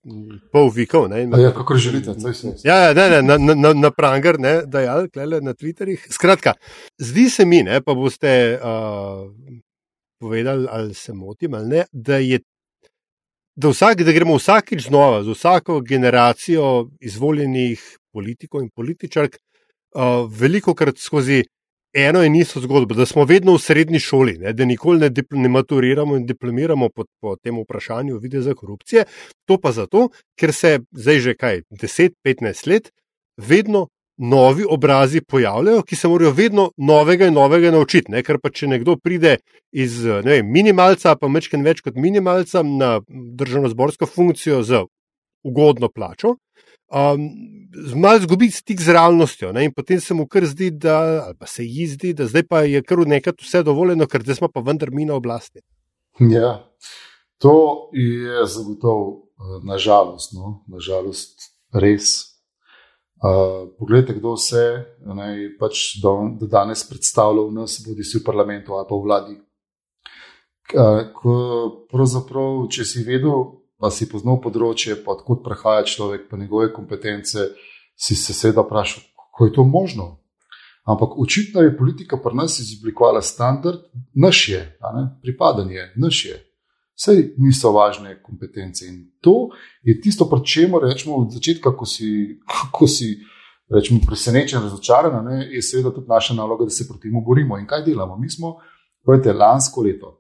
pol vikov. Ja, kako želite, zdaj se. Ja, ja ne, ne, na, na, na pranger, ne, da je ali na Twitterjih. Skratka, zdi se mi, ne, pa boste uh, povedali, ali se motim ali ne, da, je, da, vsak, da gremo vsakič znova, z vsako generacijo izvoljenih politikov in političark, uh, veliko krat skozi eno in isto zgodbo, da smo vedno v srednji šoli, ne, da nikoli ne, ne maturiramo in diplomiramo po, po tem vprašanju videza korupcije. To pa zato, ker se zdaj že kaj 10-15 let vedno novi obrazi pojavljajo, ki se morajo vedno novega in novega naučiti. Ne? Ker pa če nekdo pride iz vem, minimalca, pa mečken več kot minimalca na državno-zborsko funkcijo z ugodno plačo, um, malo zgubi stik z realnostjo. Ne? In potem se mu kar zdi, da, ali pa se ji zdi, da zdaj pa je kar nekaj vse dovoljeno, ker zdaj smo pa vendar mi na oblasti. Ja, to je zagotovo, eh, nažalost, no? nažalost, res. Uh, poglejte, kdo vse je pač do, do danes predstavljal v nas, bodi si v parlamentu ali pa v vladi. Uh, če si vedel, pa si poznal področje, pa odkud prihaja človek, pa njegove kompetence, si se seveda vprašal, kako je to možno. Ampak očitno je politika pri nas izoblikovala standard, naš je, pripadanje, naš je. Vse niso važne kompetence. In to je tisto, pri čemer rečemo od začetka, ko si, ko si rečemo, presenečen, razočaran, ne, je seveda tudi naša naloga, da se proti temu borimo. In kaj delamo? Mi smo, pravite, lansko leto,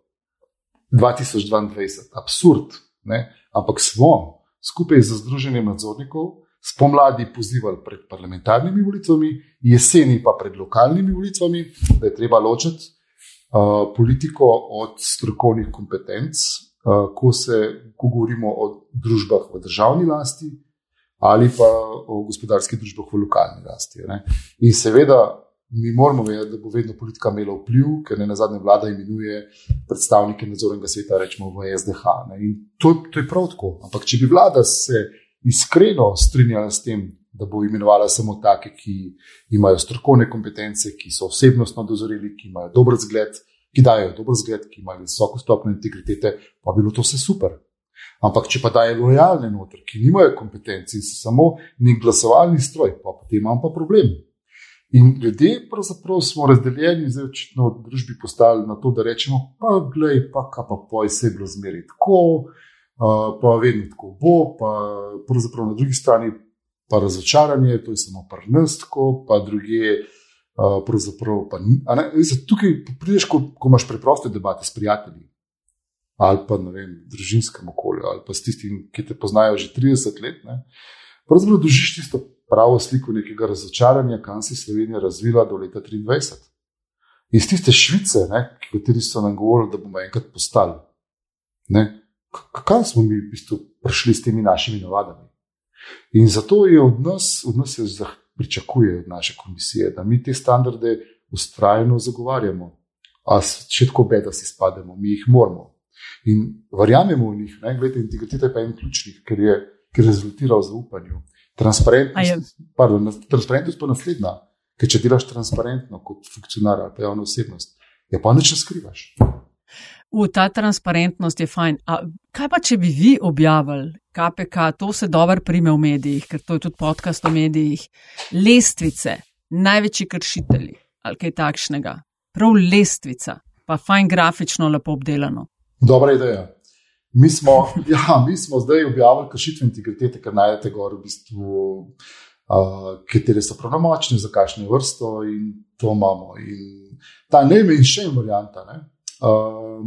2022, absurd, ne, ampak smo skupaj z Združenjem nadzornikov spomladi pozivali pred parlamentarnimi volitvami, jeseni pa pred lokalnimi volitvami, da je treba ločiti uh, politiko od strokovnih kompetenc ko, se, ko govorimo o družbah v državni lasti ali pa o gospodarskih družbah v lokalni lasti. Ne. In seveda, mi moramo vedeti, da bo vedno politika imela vpliv, ker ne na zadnje vlada imenuje predstavnike nadzornega sveta, rečemo v SDH. Ne. In to, to je prav tako. Ampak če bi vlada se iskreno strinjala s tem, da bo imenovala samo take, ki imajo strokovne kompetence, ki so osebnostno dozoreli, ki imajo dober zgled, ki dajo dober zgled, ki imajo visoko stopnjo integritete, pa bi bilo to vse super. Ampak, če pa dajo lojalne noter, ki nimajo kompetenci in so samo nek glasovalni stroj, pa potem imam pa problem. In ljudje, pravzaprav smo razdeljeni, zdaj očitno v družbi postali na to, da rečemo, pa glej, pa kaj pa poj, vse je bilo zmeri tako, pa vedno tako bo, pa pravzaprav na drugi strani pa razočaranje, to je samo prnstko, pa druge. Pa, ne, tukaj prideš, ko, ko imaš preproste debate s prijatelji ali pa v družinskem okolju, ali pa s tistim, ki te poznajo že 30 let. Ne, pravzaprav dožiš tisto pravo sliko nekega razočaranja, kam se je Slovenija razvila do leta 2023. Iz tiste Švice, ki so nam govorili, da bomo enkrat postali. Kaj smo mi v bistvu prišli s temi našimi navadami? In zato je od nas, od nas je zahtev pričakuje od naše komisije, da mi te standarde ustrajno zagovarjamo. A še tako bed, da si spademo, mi jih moramo. In verjamemo v njih, ne, gledajte, integriteta je pa en ključnih, ker je, ker je rezultiral v zaupanju. Transparentnost, pardon, transparentnost pa naslednja, ker če delaš transparentno kot funkcionar ali pa javna osebnost, je pa nič ne skrivaš. V ta transparentnost je fajn. A kaj pa, če bi vi objavili KPK, to se dobro prime v medijih, ker to je tudi podcast o medijih, lestvice, največji kršitelji ali kaj takšnega. Prav lestvica, pa fajn grafično, lepo obdelano. Dobra ideja. Mi smo, ja, mi smo zdaj objavili kršitve integritete, kar najdete gor v bistvu. uh, katere so pravnomočne, za kakšno vrsto in to imamo. In ta najmanjša varianta ne, uh,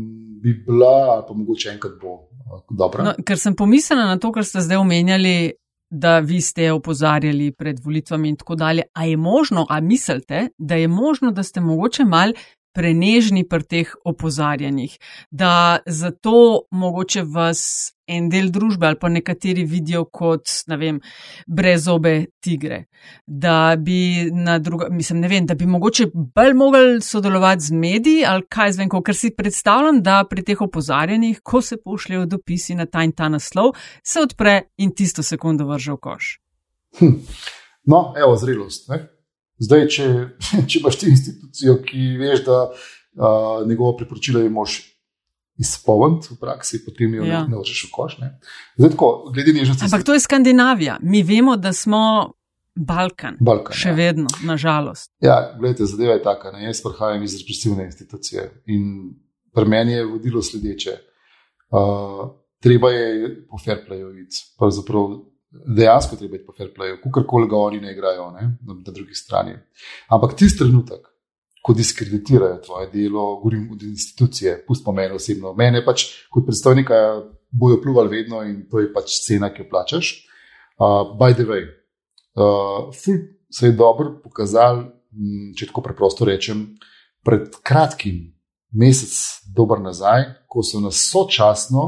bi bila, ali pa mogoče enkrat bo dobra. No, ker sem pomislila na to, kar ste zdaj omenjali. Da vi ste opozarjali pred volitvami, in tako dalje. A je možno, a mislite, da je možno, da ste mogoče mal prenežni pri teh opozarjanjih, da zato mogoče vas en del družbe ali pa nekateri vidijo kot, ne vem, brezobe tigre. Da bi na drugo, mislim, ne vem, da bi mogoče bolj mogli sodelovati z mediji ali kaj zvem, ker si predstavljam, da pri teh opozarjanjih, ko se pošljajo dopisi na ta in ta naslov, se odpre in tisto sekundo vrže v koš. Hm. No, evo, zrelost. Ne? Zdaj, če, če imaš ti institucijo, ki veš, da uh, njegovo priporočilo je mož izpolniti v praksi, potem jo ja. ne vršeš v koš. Zdaj, tako, glede nežnosti. Ampak to je Skandinavija. Mi vemo, da smo Balkan. Balkan še ja. vedno, nažalost. Ja, gledajte, zadeva je taka. Ne? Jaz prihajam iz represivne institucije in pri meni je vodilo sledeče. Uh, treba je po fair playu iti. Pravzaprav dejansko treba biti po fair playu, kakorkoli ga oni ne igrajo ne, na, na drugi strani. Ampak tisti trenutek, ko diskreditirajo tvoje delo, govorim od institucije, pustimo mene osebno, mene pač kot predstavnika bojo pluvali vedno in to je pač cena, ki jo plačaš. Uh, by the way, uh, ful se je dobro pokazal, če tako preprosto rečem, pred kratkim. Mesec, dober nazaj, ko so nas sočasno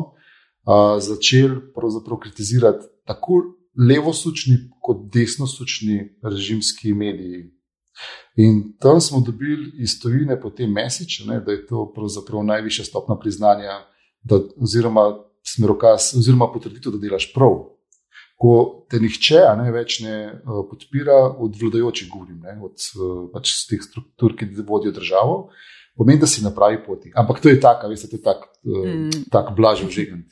uh, začeli kritizirati tako levosučni kot desnosučni režimski mediji. In tam smo dobili iz Tovine potem mesič, da je to pravzaprav najvišja stopna priznanja, da, oziroma smerokaz, oziroma potrditev, da delaš prav. Ko te nihče ne, več ne uh, podpira, od vladajočih govorim, ne, od uh, pač teh struktur, ki vodijo državo, pomeni, da si na pravi poti. Ampak to je tako, veste, to je tako uh, mm. tak blažen žegen.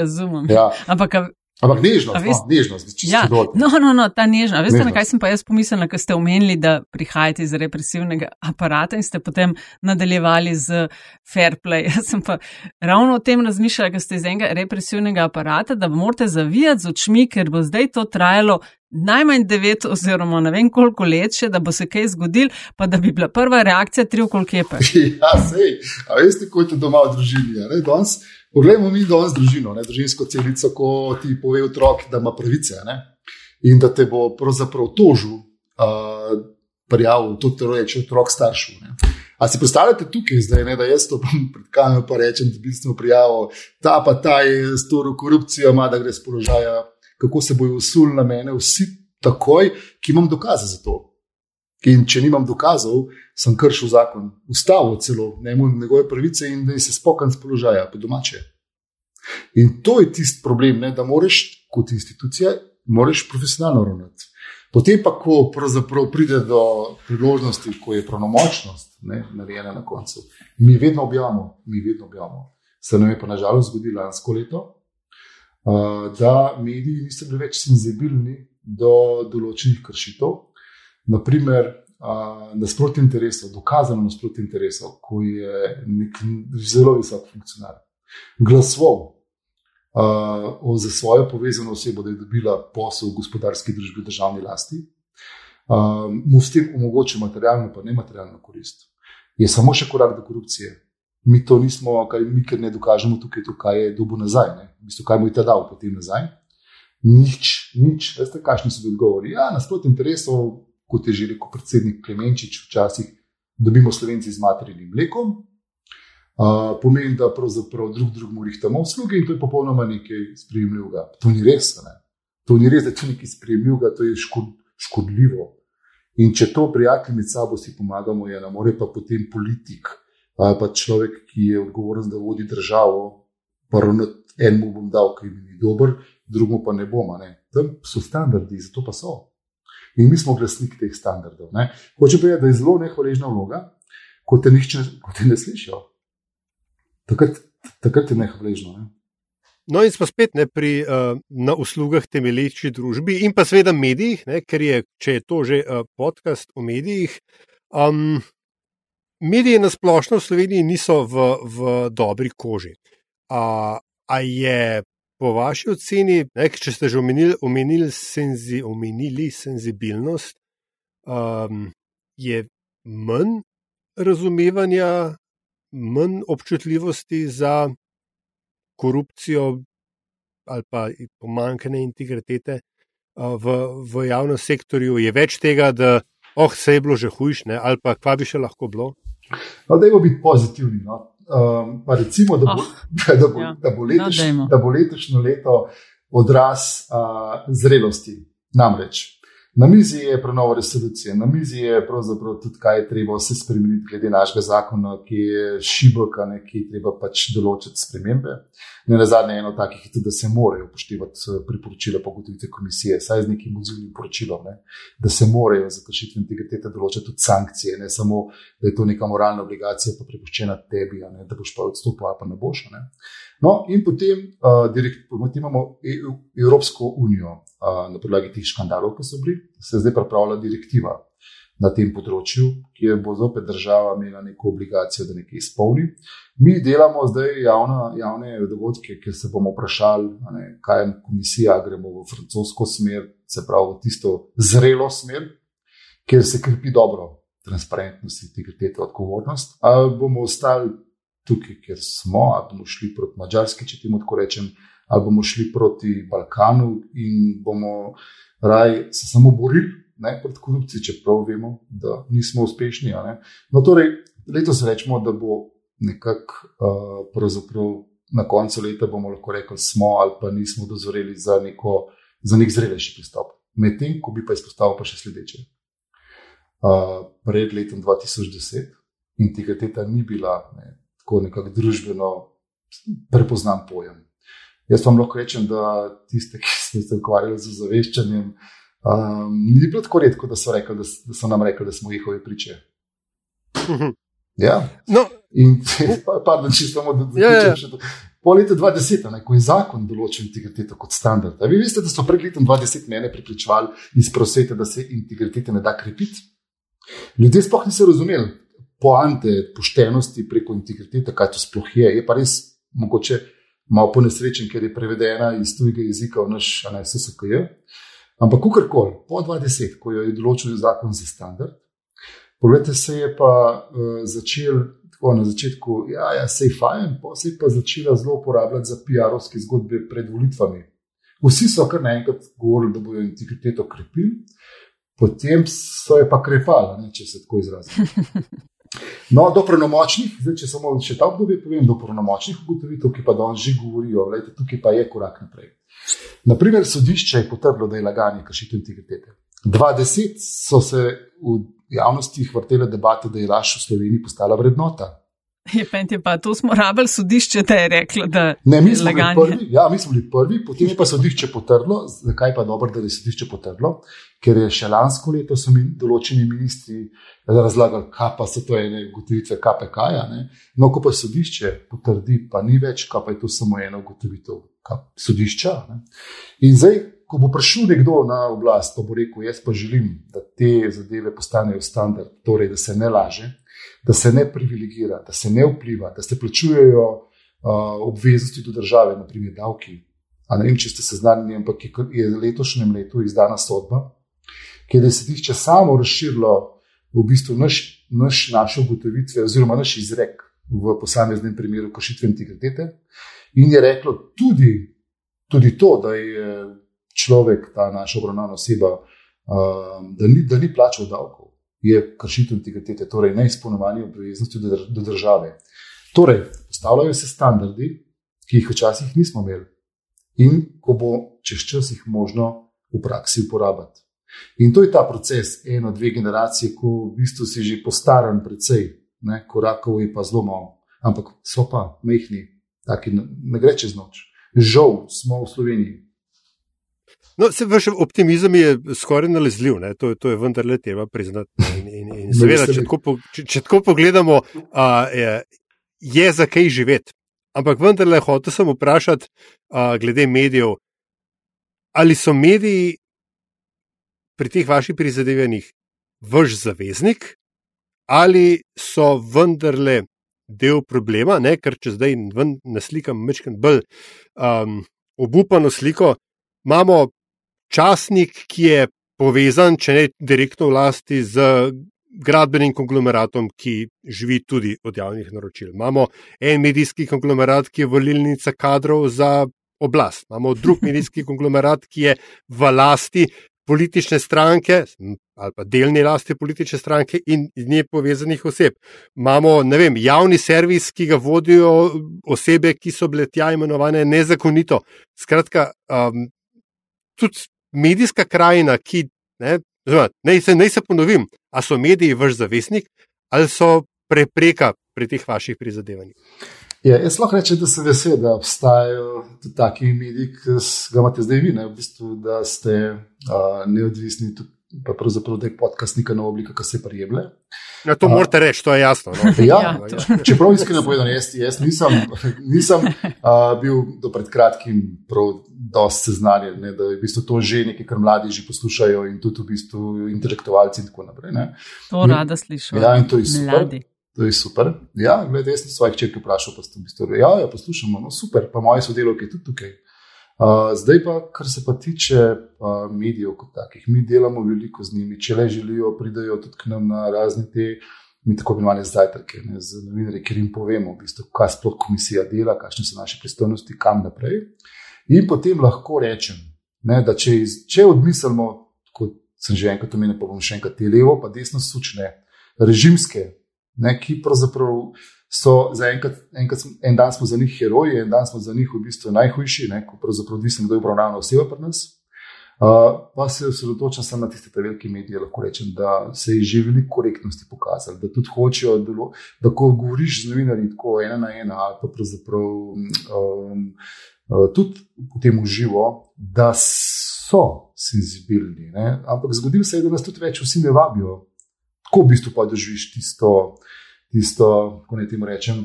Razumem. Ja. Ampak Ampak nežnost, vest, no, nežnost, čisto ja, dobro. No, no, no, ta nežnost. Veste, nežnost. na kaj sem pa jaz pomislila, ko ste omenili, da prihajate iz represivnega aparata in ste potem nadaljevali z fair play. Jaz sem pa ravno o tem razmišljala, ko ste iz enega represivnega aparata, da morate zavijati z očmi, ker bo zdaj to trajalo najmanj devet oziroma ne vem koliko let še, da bo se kaj zgodil, pa da bi bila prva reakcija tri okolkepe. ja, sej, a veste, ko je to doma v družini, ne, danes. Poglejmo mi danes družino, ne, družinsko celico, ko ti pove otrok, da ima pravice ne, in da te bo pravzaprav tožil, uh, prijavil, to reče otrok staršev. A si predstavljate tukaj, zdaj, ne, da jaz to pred kamero pa rečem, da bi se prijavil, ta pa ta je storil korupcijo, ima da gre z položaja, kako se bojo usul na mene, vsi takoj, ki imam dokaze za to. In če nimam dokazov, sem kršil zakon, ustavo celo, ne imam njegove pravice in da se spokam z položaja, po domače. In to je tisti problem, ne, da moraš kot institucija, moraš profesionalno ravnati. Potem pa, ko pride do priložnosti, ko je pravnomočnost narejena na koncu, mi vedno objavimo, mi vedno objavimo. Se nam je pa nažalost zgodilo lansko leto, da mediji niso bili več senzibilni do določenih kršitev, naprimer, nasprotje interesov, dokazano nasprotje interesov, ko je nek zelo visok funkcionar glasoval uh, za svojo povezano osebo, da je dobila posel v gospodarski družbi v državni lasti, uh, mu s tem omogoča materialno, pa ne materialno korist. Je samo še korak do korupcije. Mi to nismo, kaj mi, ker ne dokažemo tukaj, to, kaj je dobo nazaj, ne? v bistvu, kaj mu je ta dal potem nazaj. Nič, nič, veste, kakšni so odgovori. Ja, nasprotje interesov, kot je že rekel predsednik Klemenčič, včasih dobimo slovenci z materinim mlekom. Uh, pomeni, da pravzaprav drug drugemu rihtamo usluge in to je popolnoma nekaj sprejemljivega. To ni res. Ne? To ni res, da je to nekaj sprejemljivega, to je škod, škodljivo. In če to prijatelji med sabo si pomagamo, je na more pa potem politik, ali pa človek, ki je odgovoren, da vodi državo, pa enemu bom dal, ki mi ni dober, drugemu pa ne bom. Ne. Tam so standardi, zato pa so. In mi smo glasniki teh standardov. Ne. Hoče je, da je zelo nehvaležna vloga, ko te, nihče, ko te ne slišijo. Takrat, takrat je nehvaležno. Ne. No, in smo spet ne, pri uh, na uslugah temelječi družbi in pa seveda medijih, ne, ker je, če je to že uh, podcast o medijih. Um, mediji na splošno v Sloveniji niso v, v dobri koži. Uh, a je po vaši oceni, ne, če ste že omenili, omenili, senzi, omenili senzibilnost, um, je manj razumevanja, manj občutljivosti za korupcijo ali pa pomankanje integritete uh, v, v javnem sektorju, je več tega, da oh, se je bilo že hujšne ali pa kva bi še lahko bilo. No, da je biti pozitivni. No. Um, recimo, da bo, oh, da, bo, ja. da, bo letoš, no, da bo letošnje leto odraz uh, zrelosti. Namreč, Na mizi je prenova resolucije, na mizi je pravzaprav tudi, kaj je treba vse spremeniti, glede našega zakona, ki je šibok, ki je treba pač določiti spremembe. Ne na zadnje, eno takih je tudi, da se morajo upoštevati eh, priporočila pogoditve komisije, saj z nekim odzivnim poročilom, ne? da se morajo za kršitve integritete določiti tudi sankcije, ne samo, da je to neka moralna obligacija, pa prepuščena tebi, da boš pa odstopil ali pa ne boš. Ne? No, in potem, uh, direkt, imamo EU, Evropsko unijo, na podlagi teh škandalov, ki so bili, se zdaj pripravlja direktiva na tem področju, kjer bo zopet država imela neko obligacijo, da nekaj izpolni. Mi delamo zdaj javna, javne dogodke, kjer se bomo vprašali, ne, kaj je komisija, gremo v francosko smer, se pravi v tisto zrelo smer, kjer se krepi dobro transparentnost, integriteta, odgovornost, ali bomo ostali tukaj, kjer smo, ali bomo šli proti Mačarski, če temu tako rečem ali bomo šli proti Balkanu in bomo raj se samo borili proti korupciji, čeprav vemo, da nismo uspešni. No, torej, letos rečemo, da bo nekako uh, na koncu leta bomo lahko rekli, smo ali pa nismo dozoreli za, neko, za nek zrelejši pristop. Medtem, ko bi pa izpostavil pa še sledeče. Uh, pred letom 2010 integriteta ni bila ne, tako nekako družbeno prepoznan pojem. Jaz vam lahko rečem, da tiste, ki ste se ukvarjali z zaveščanjem, um, ni bilo tako redko, da so, rekli, da, da so nam rekli, da smo njihovi priče. Ja. No. In pardon, če samo da zaključim. Ja, ja. Po letu 20, ne, ko je zakon določil integriteto kot standard, vi veste, da so pred letom 20 mene pripričvali iz prosvete, da se integritete ne da krepiti. Ljudje sploh niso razumeli poante poštenosti preko integritete, kaj to sploh je. Je pa res mogoče malo ponesrečen, ker je prevedena iz tujega jezika v naš SSKJ. Ampak, kakorkoli, po 20, ko je določil zakon za standard, pogledajte, se je pa uh, začel tako na začetku, ja, ja se je fajn, pa se je pa začela zelo uporabljati za PR-ovske zgodbe pred volitvami. Vsi so kar naenkrat govorili, da bodo integriteto krepili, potem so jo pa krepali, če se tako izrazim. No, do pravnomočnih, zdaj, če samo še ta obdobje povem, do pravnomočnih ugotovitev, ki pa danes že govorijo, da tukaj pa je korak naprej. Naprimer, sodišče je potrdilo, da je laganje kršitev integritete. 20 so se v javnosti vrtele debate, da je laž v Sloveniji postala vrednota. Je penti pa, to smo rabili sodišče, da je reklo, da ne, mi smo bili prvi. Ja, mi smo bili prvi, potem je pa sodišče potrdilo. Zakaj pa je dobro, da je sodišče potrdilo? Ker je še lansko leto so mi določeni ministri razlagali, kaj pa so to ene ugotovitve KPK-ja. No, ko pa sodišče potrdi, pa ni več, kaj pa je to samo ena ugotovitev sodišča. Ne? In zdaj, ko bo prišel nekdo na oblast, pa bo rekel, jaz pa želim, da te zadeve postanejo standard, torej da se ne laže da se ne privilegira, da se ne vpliva, da se plačujejo uh, obveznosti do države, naprimer davki. A ne vem, če ste seznanjeni, ampak je v letošnjem letu izdana sodba, kjer je sodišče samo razširilo v bistvu naš, naš, naše ugotovitve, oziroma naš izrek v posameznem primeru kršitve integritete, in je reklo tudi, tudi to, da je človek, ta naša obravnavana oseba, da, ni, da ni plačal davkov je kršitev integritete, torej neizpolnjevanje obveznosti do, države. Torej, postavljajo se standardi, ki jih včasih nismo imeli in ko bo čez čas jih možno v praksi uporabiti. In to je ta proces, eno, dve generacije, ko v bistvu si že postaran, precej, ne, korakov je pa zelo malo, ampak so pa mehni, taki ne gre čez noč. Žal smo v Sloveniji No, se vaš optimizem je skoraj nalezljiv, to, to je vendarle treba priznati. In, in, in seveda, če tako, če, če tako pogledamo, a, je, je za kaj živeti. Ampak vendarle hotel sem vprašati, a, glede medijev, ali so mediji pri teh vaših prizadevanjih vaš zaveznik, ali so vendarle del problema, ne? ker če zdaj naslikam mečken bolj. Um, obupano sliko. Imamo časnik, ki je povezan, če ne direktno v lasti, z gradbenim konglomeratom, ki živi tudi od javnih naročil. Imamo en medijski konglomerat, ki je volilnica kadrov za oblast. Imamo drug medijski konglomerat, ki je v lasti politične stranke ali pa delni lasti politične stranke in z nje povezanih oseb. Imamo vem, javni servis, ki ga vodijo osebe, ki so bile tja imenovane nezakonito. Skratka, um, tudi medijska krajina, ki ne, naj, se, naj se ponovim, a so mediji vaš zavestnik ali so prepreka pri teh vaših prizadevanjih. Ja, jaz lahko rečem, da sem vesel, da obstajajo tudi taki mediji, ki ga imate zdaj vi, ne, v bistvu, da ste uh, neodvisni, pa pravzaprav da je podcast neka nova oblika, ki se prijemlje. Ja, to morate reči, to je jasno. No? Ja, ja čeprav iskreno povedano, jaz, jaz nisem, nisem uh, bil do pred kratkim dosti seznanjen, ne, da je v bistvu to že nekaj, kar mladi že poslušajo in tudi v bistvu intelektualci in tako naprej. Ne. To rada slišim. Ja, in to je super. Mladi. To je super. Ja, gledaj, jaz sem svojih črk vprašal, pa ste v bistvu rekli: Ja, ja poslušamo, no super, pa moji sodelavci tudi tukaj. Uh, zdaj pa, kar se pa tiče uh, medijev kot takih, mi delamo veliko z njimi, če le želijo, pridajo tudi k nam na razne te, mi tako imenovane zajtrke, ne, z novinarji, ker jim povemo, v bistvu, kaj sploh komisija dela, kakšne so naše pristojnosti, kam naprej. In potem lahko rečem, ne, da če, iz, če odmislimo, kot sem že enkrat omenil, pa bom še enkrat te levo, pa desno sučne, režimske ne, ki pravzaprav so za enkrat, enkrat en dan smo za njih heroji, en dan smo za njih v bistvu najhujši, ne, ko pravzaprav odvisno, kdo je obravnavan oseba pri nas. Uh, pa se osredotočam samo na tiste velike medije, lahko rečem, da se je že veliko korektnosti pokazalo, da tudi hočejo, da, da ko govoriš z novinarji tako ena na ena, ali pa pravzaprav um, uh, tudi v tem uživo, da so senzibilni. Ampak zgodilo se je, da nas tudi več vsi ne vabijo tako v bistvu pa doživiš tisto, tisto kako naj temu rečem.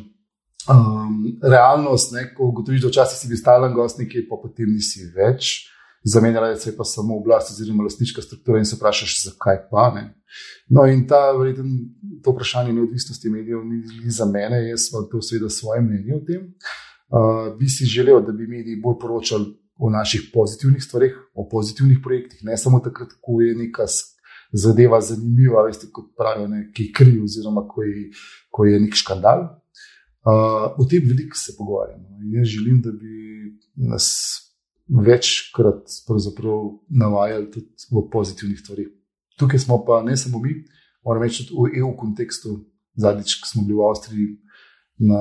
Um, realnost, ne, ko ugotoviš, da včasih si bil stalen gost, nekaj pa potem nisi več, zamenjala se je pa samo oblast, oziroma lastniška struktura, in se vprašaš, zakaj pa ne. No, in ta, verjeten, to vprašanje neodvisnosti medijev ni, ni za mene, jaz pa to seveda svoje mnenje o tem. Uh, bi si želel, da bi mediji bolj poročali o naših pozitivnih stvareh, o pozitivnih projektih, ne samo takrat, ko je neka zadeva zanimiva, veste, kot pravijo, ki je kriv, oziroma ko je, ko je nek škandal. Uh, o tem veliko se pogovarjamo. Jaz želim, da bi nas večkrat navajali tudi v pozitivnih stvarih. Tukaj smo pa ne samo mi, moramo reči tudi v EU kontekstu. Zadnjič, ko smo bili v Avstriji na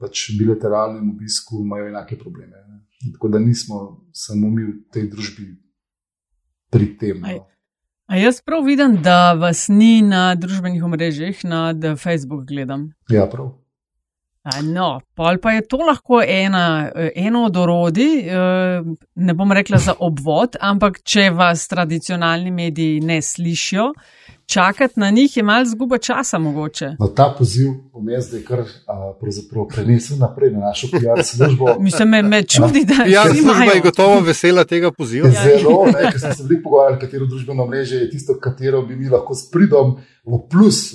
pač bilateralnem obisku, imajo enake probleme. Tako da nismo samo mi v tej družbi pri tem. No. A jaz prav vidim, da vas ni na družbenih omrežjih, na Facebook gledam. Ja, prav. No, pol pa je to lahko ena, eno od orodij, eh, ne bom rekla za obvod, ampak če vas tradicionalni mediji ne slišijo, čakati na njih je malo zguba časa mogoče. No, ta poziv bom jaz zdaj kar prenesel naprej na našo PR službo. Mislim, me, me čudi, da ja, služba je gotovo vesela tega poziva. Zelo, ne, ker sem se veliko pogovarjal, katero družbeno mreže je tisto, katero bi mi lahko s pridom v plus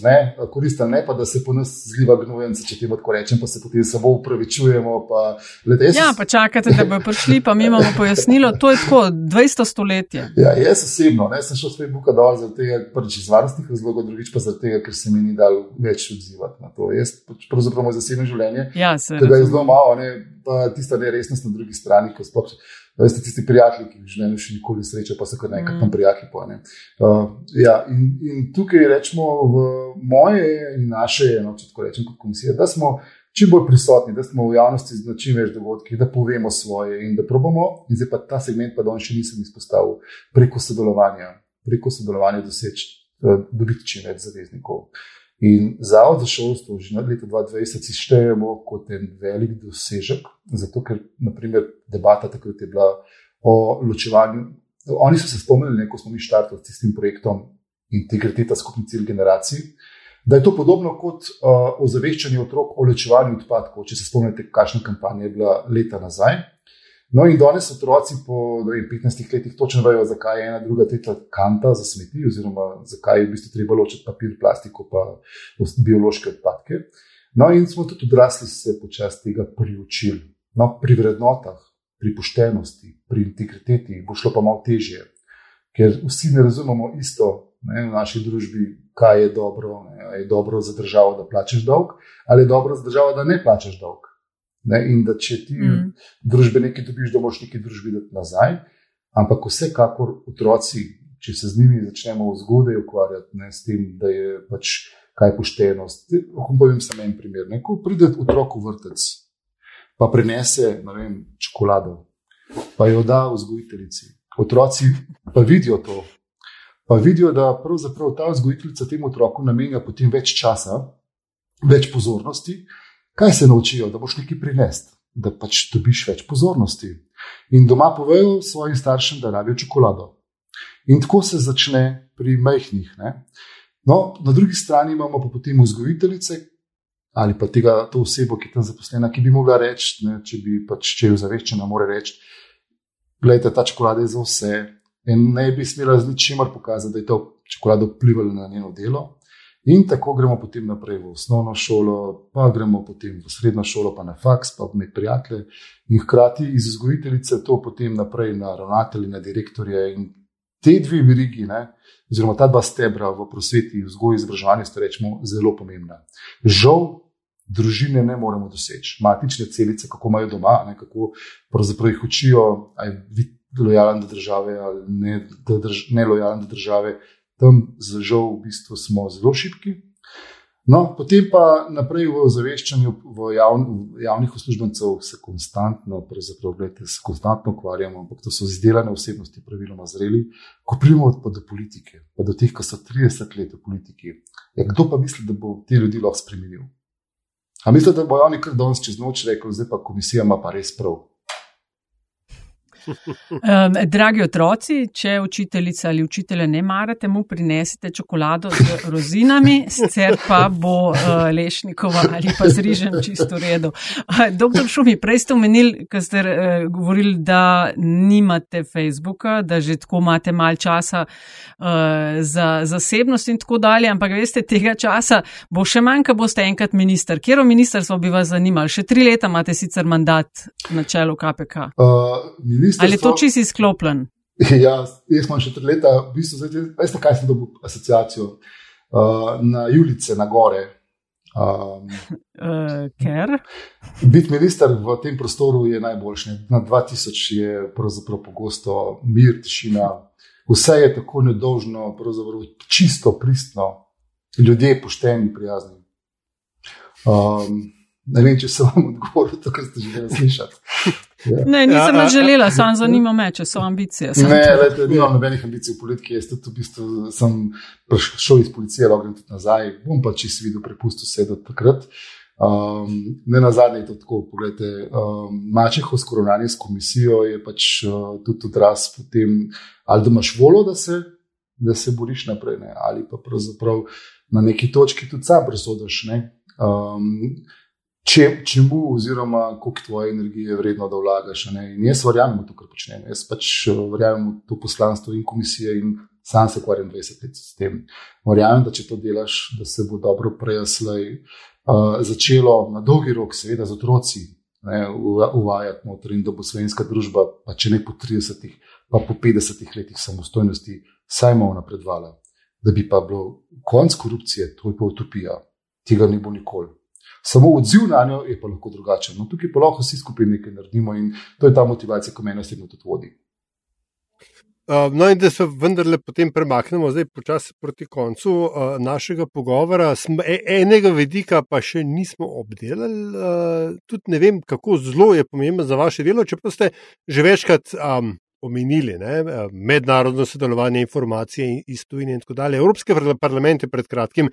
koristili, ne pa da se po nas zliva gnojence, če temu tako rečem, pa se potem samo upravičujemo. Pa, lede, ja, pa čakate, da bo prišli, pa mi imamo pojasnilo, to je tako 200 stoletje. Ja, jaz osebno, ne, sem šel s Facebooka dol zaradi tega, prvič iz varnostnih razlogov, drugič pa zaradi tega, ker se mi ni dal več odzivati na to. Jaz pač pravzaprav moj zasebno življenje, ja, tega je zelo malo, ne, pa tista neresnost na drugi strani, ko sploh. Veste, tisti prijatelji, ki jih v življenju še nikoli srečajo, pa so nekaj tam mm. prijatelji. Uh, ja, in, in tukaj rečemo v moje in naše, no, če tako rečem, kot komisija, da smo čim bolj prisotni, da smo v javnosti z čim več dogodki, da povemo svoje in da probamo. In zdaj pa ta segment, pa danes še nisem izpostavil, preko sodelovanja, preko sodelovanja doseči, dobiti čim več zaveznikov. In Zavod za šolstvo že od leta 2020 štejemo kot en velik dosežek, zato ker naprimer, debata takrat je bila o ločevanju. Oni so se spomnili, ko smo mi štartili s tem projektom Integriteta skupni cilj generacij, da je to podobno kot uh, ozaveščanje otrok o ločevanju odpadkov. Če se spomnite, kakšna kampanja je bila leta nazaj. No, in danes otroci po vem, 15 letih točno vejo, zakaj je ena, druga, tretja kanta za smeti, oziroma zakaj je v bistvu treba ločiti papir, plastiko in biološke odpadke. No, in smo tudi odrasli se počasi tega priučili. No, pri vrednotah, pri poštenosti, pri integriteti, bo šlo pa malo težje, ker vsi ne razumemo isto ne, v naši družbi, kaj je dobro. Ne, je dobro za državo, da plačeš dolg, ali je dobro za državo, da ne plačeš dolg. Ne, in da če ti mm. družbe nekaj dobiš, da moš neki družbi dati nazaj. Ampak vsekakor otroci, če se z njimi začnemo zgodaj ukvarjati, ne s tem, da je pač kaj poštenost. Lahko povem samo en primer. Ne, ko pride otrok v vrtec, pa prinese vem, čokolado, pa jo da vzgojiteljici. Otroci pa vidijo to, pa vidijo, da pravzaprav ta vzgojiteljica temu otroku namenja potem več časa, več pozornosti. Kaj se naučijo, da boš nekaj prinesti, da pač dobiš več pozornosti. In doma povejo svojim staršem, da rabijo čokolado. In tako se začne pri majhnih. No, na drugi strani imamo pa potem vzgojiteljice ali pa tega, to osebo, ki je tam zaposlena, ki bi mogla reči, ne, če bi pač če jo zaveščena, mora reči: Glejte, ta čokolada je za vse, in ne bi smela z ničimer pokazati, da je to čokolado vplivalo na njeno delo. In tako gremo potem naprej v osnovno šolo, pa gremo potem v srednjo šolo, pa na faks, pa med prijatelje. In hkrati iz vzgojiteljice to potem naprej na ravnatelje, na direktorje. In te dve verigi, oziroma ta dva stebra v prosveti, vzgoji izobraževanju, sta rečemo zelo pomembna. Žal, družine ne moremo doseči, matične celice, kako imajo doma, ne, kako pravzaprav jih učijo, aj lojalen do države ali ne, drž, ne lojalen do države, tam žal v bistvu smo zelo šipki. No, potem pa naprej v ozaveščanju v javn, javnih uslužbencev se konstantno, gledajte, se konstantno ukvarjamo, ampak to so izdelane osebnosti, praviloma zreli. Ko pridemo pa do politike, pa do teh, ki so 30 let v politiki, ja, kdo pa misli, da bo te ljudi lahko spremenil? A mislite, da bo oni kar danes čez noč rekel, zdaj pa komisija ima pa res prav? Um, dragi otroci, če učiteljica ali učitelja ne marate, mu prinesite čokolado z rozinami, sicer pa bo uh, lešnikova ali pa z rižem čisto redo. Uh, doktor Šumi, prej ste omenili, ko ste uh, govorili, da nimate Facebooka, da že tako imate mal časa uh, za zasebnost in tako dalje, ampak veste, tega časa bo še manj, ko boste enkrat minister. Kjero ministrstvo bi vas zanimalo? Še tri leta imate sicer mandat na čelu KPK. Uh, Ali je to čisto izklopljen? Ja, jaz imam še tri leta, v bistvu, zdaj, veste, kaj sem dobil asociacijo uh, na Julice, na gore. Um, uh, ker? Biti minister v tem prostoru je najboljši. Na 2000 je pravzaprav pogosto mir, tišina, vse je tako nedožno, čisto pristno, ljudje pošteni, prijazni. Um, ne vem, če sem vam odgovoril to, kar ste želeli slišati. Ja. Ne, nisem ja, želela, ja, samo zanima me, če so ambicije. Ne, lete, nimam nobenih ambicij v politiki. Jaz tudi v bistvu sem prišel iz policije, lahko grem tudi nazaj. Bom pa čist videl, prepustil se do takrat. Um, ne na zadnje je to tako. Poglejte, um, Mačeho s koronarjem s komisijo je pač uh, tudi odraz potem, ali da imaš volo, da se, da se boriš naprej, ne? ali pa pravzaprav na neki točki tudi sam presodaš. Um, če, čemu, oziroma koliko tvoje energije je vredno, da vlagaš. In jaz verjamem v to, kar počnem. Jaz pač eh, verjamem v to poslanstvo in komisije in sam se ukvarjam 20 let s tem. Verjamem, da če to delaš, da se bo dobro prejaslej uh, začelo na dolgi rok, seveda z otroci. Ne, uvajati noter in da bo slovenska družba, pa če ne po 30, pa po 50 letih samostojnosti, vsaj malo napredovala. Da bi pa bilo konc korupcije, to je pa utopija, tega ne bo nikoli. Samo odziv na njo je pa lahko drugačen. No, tukaj pa lahko vsi skupaj nekaj naredimo in to je ta motivacija, ki me osebno tudi vodi. Uh, no, in da se vendarle potem premaknemo zdaj počasi proti koncu uh, našega pogovora. Smo, e, enega vidika pa še nismo obdelali, uh, tudi ne vem, kako zelo je pomembno za vaše delo, čeprav ste že večkrat um, omenili ne, mednarodno sodelovanje informacije iz tujine in tako dalje. Evropski parlament je pred kratkim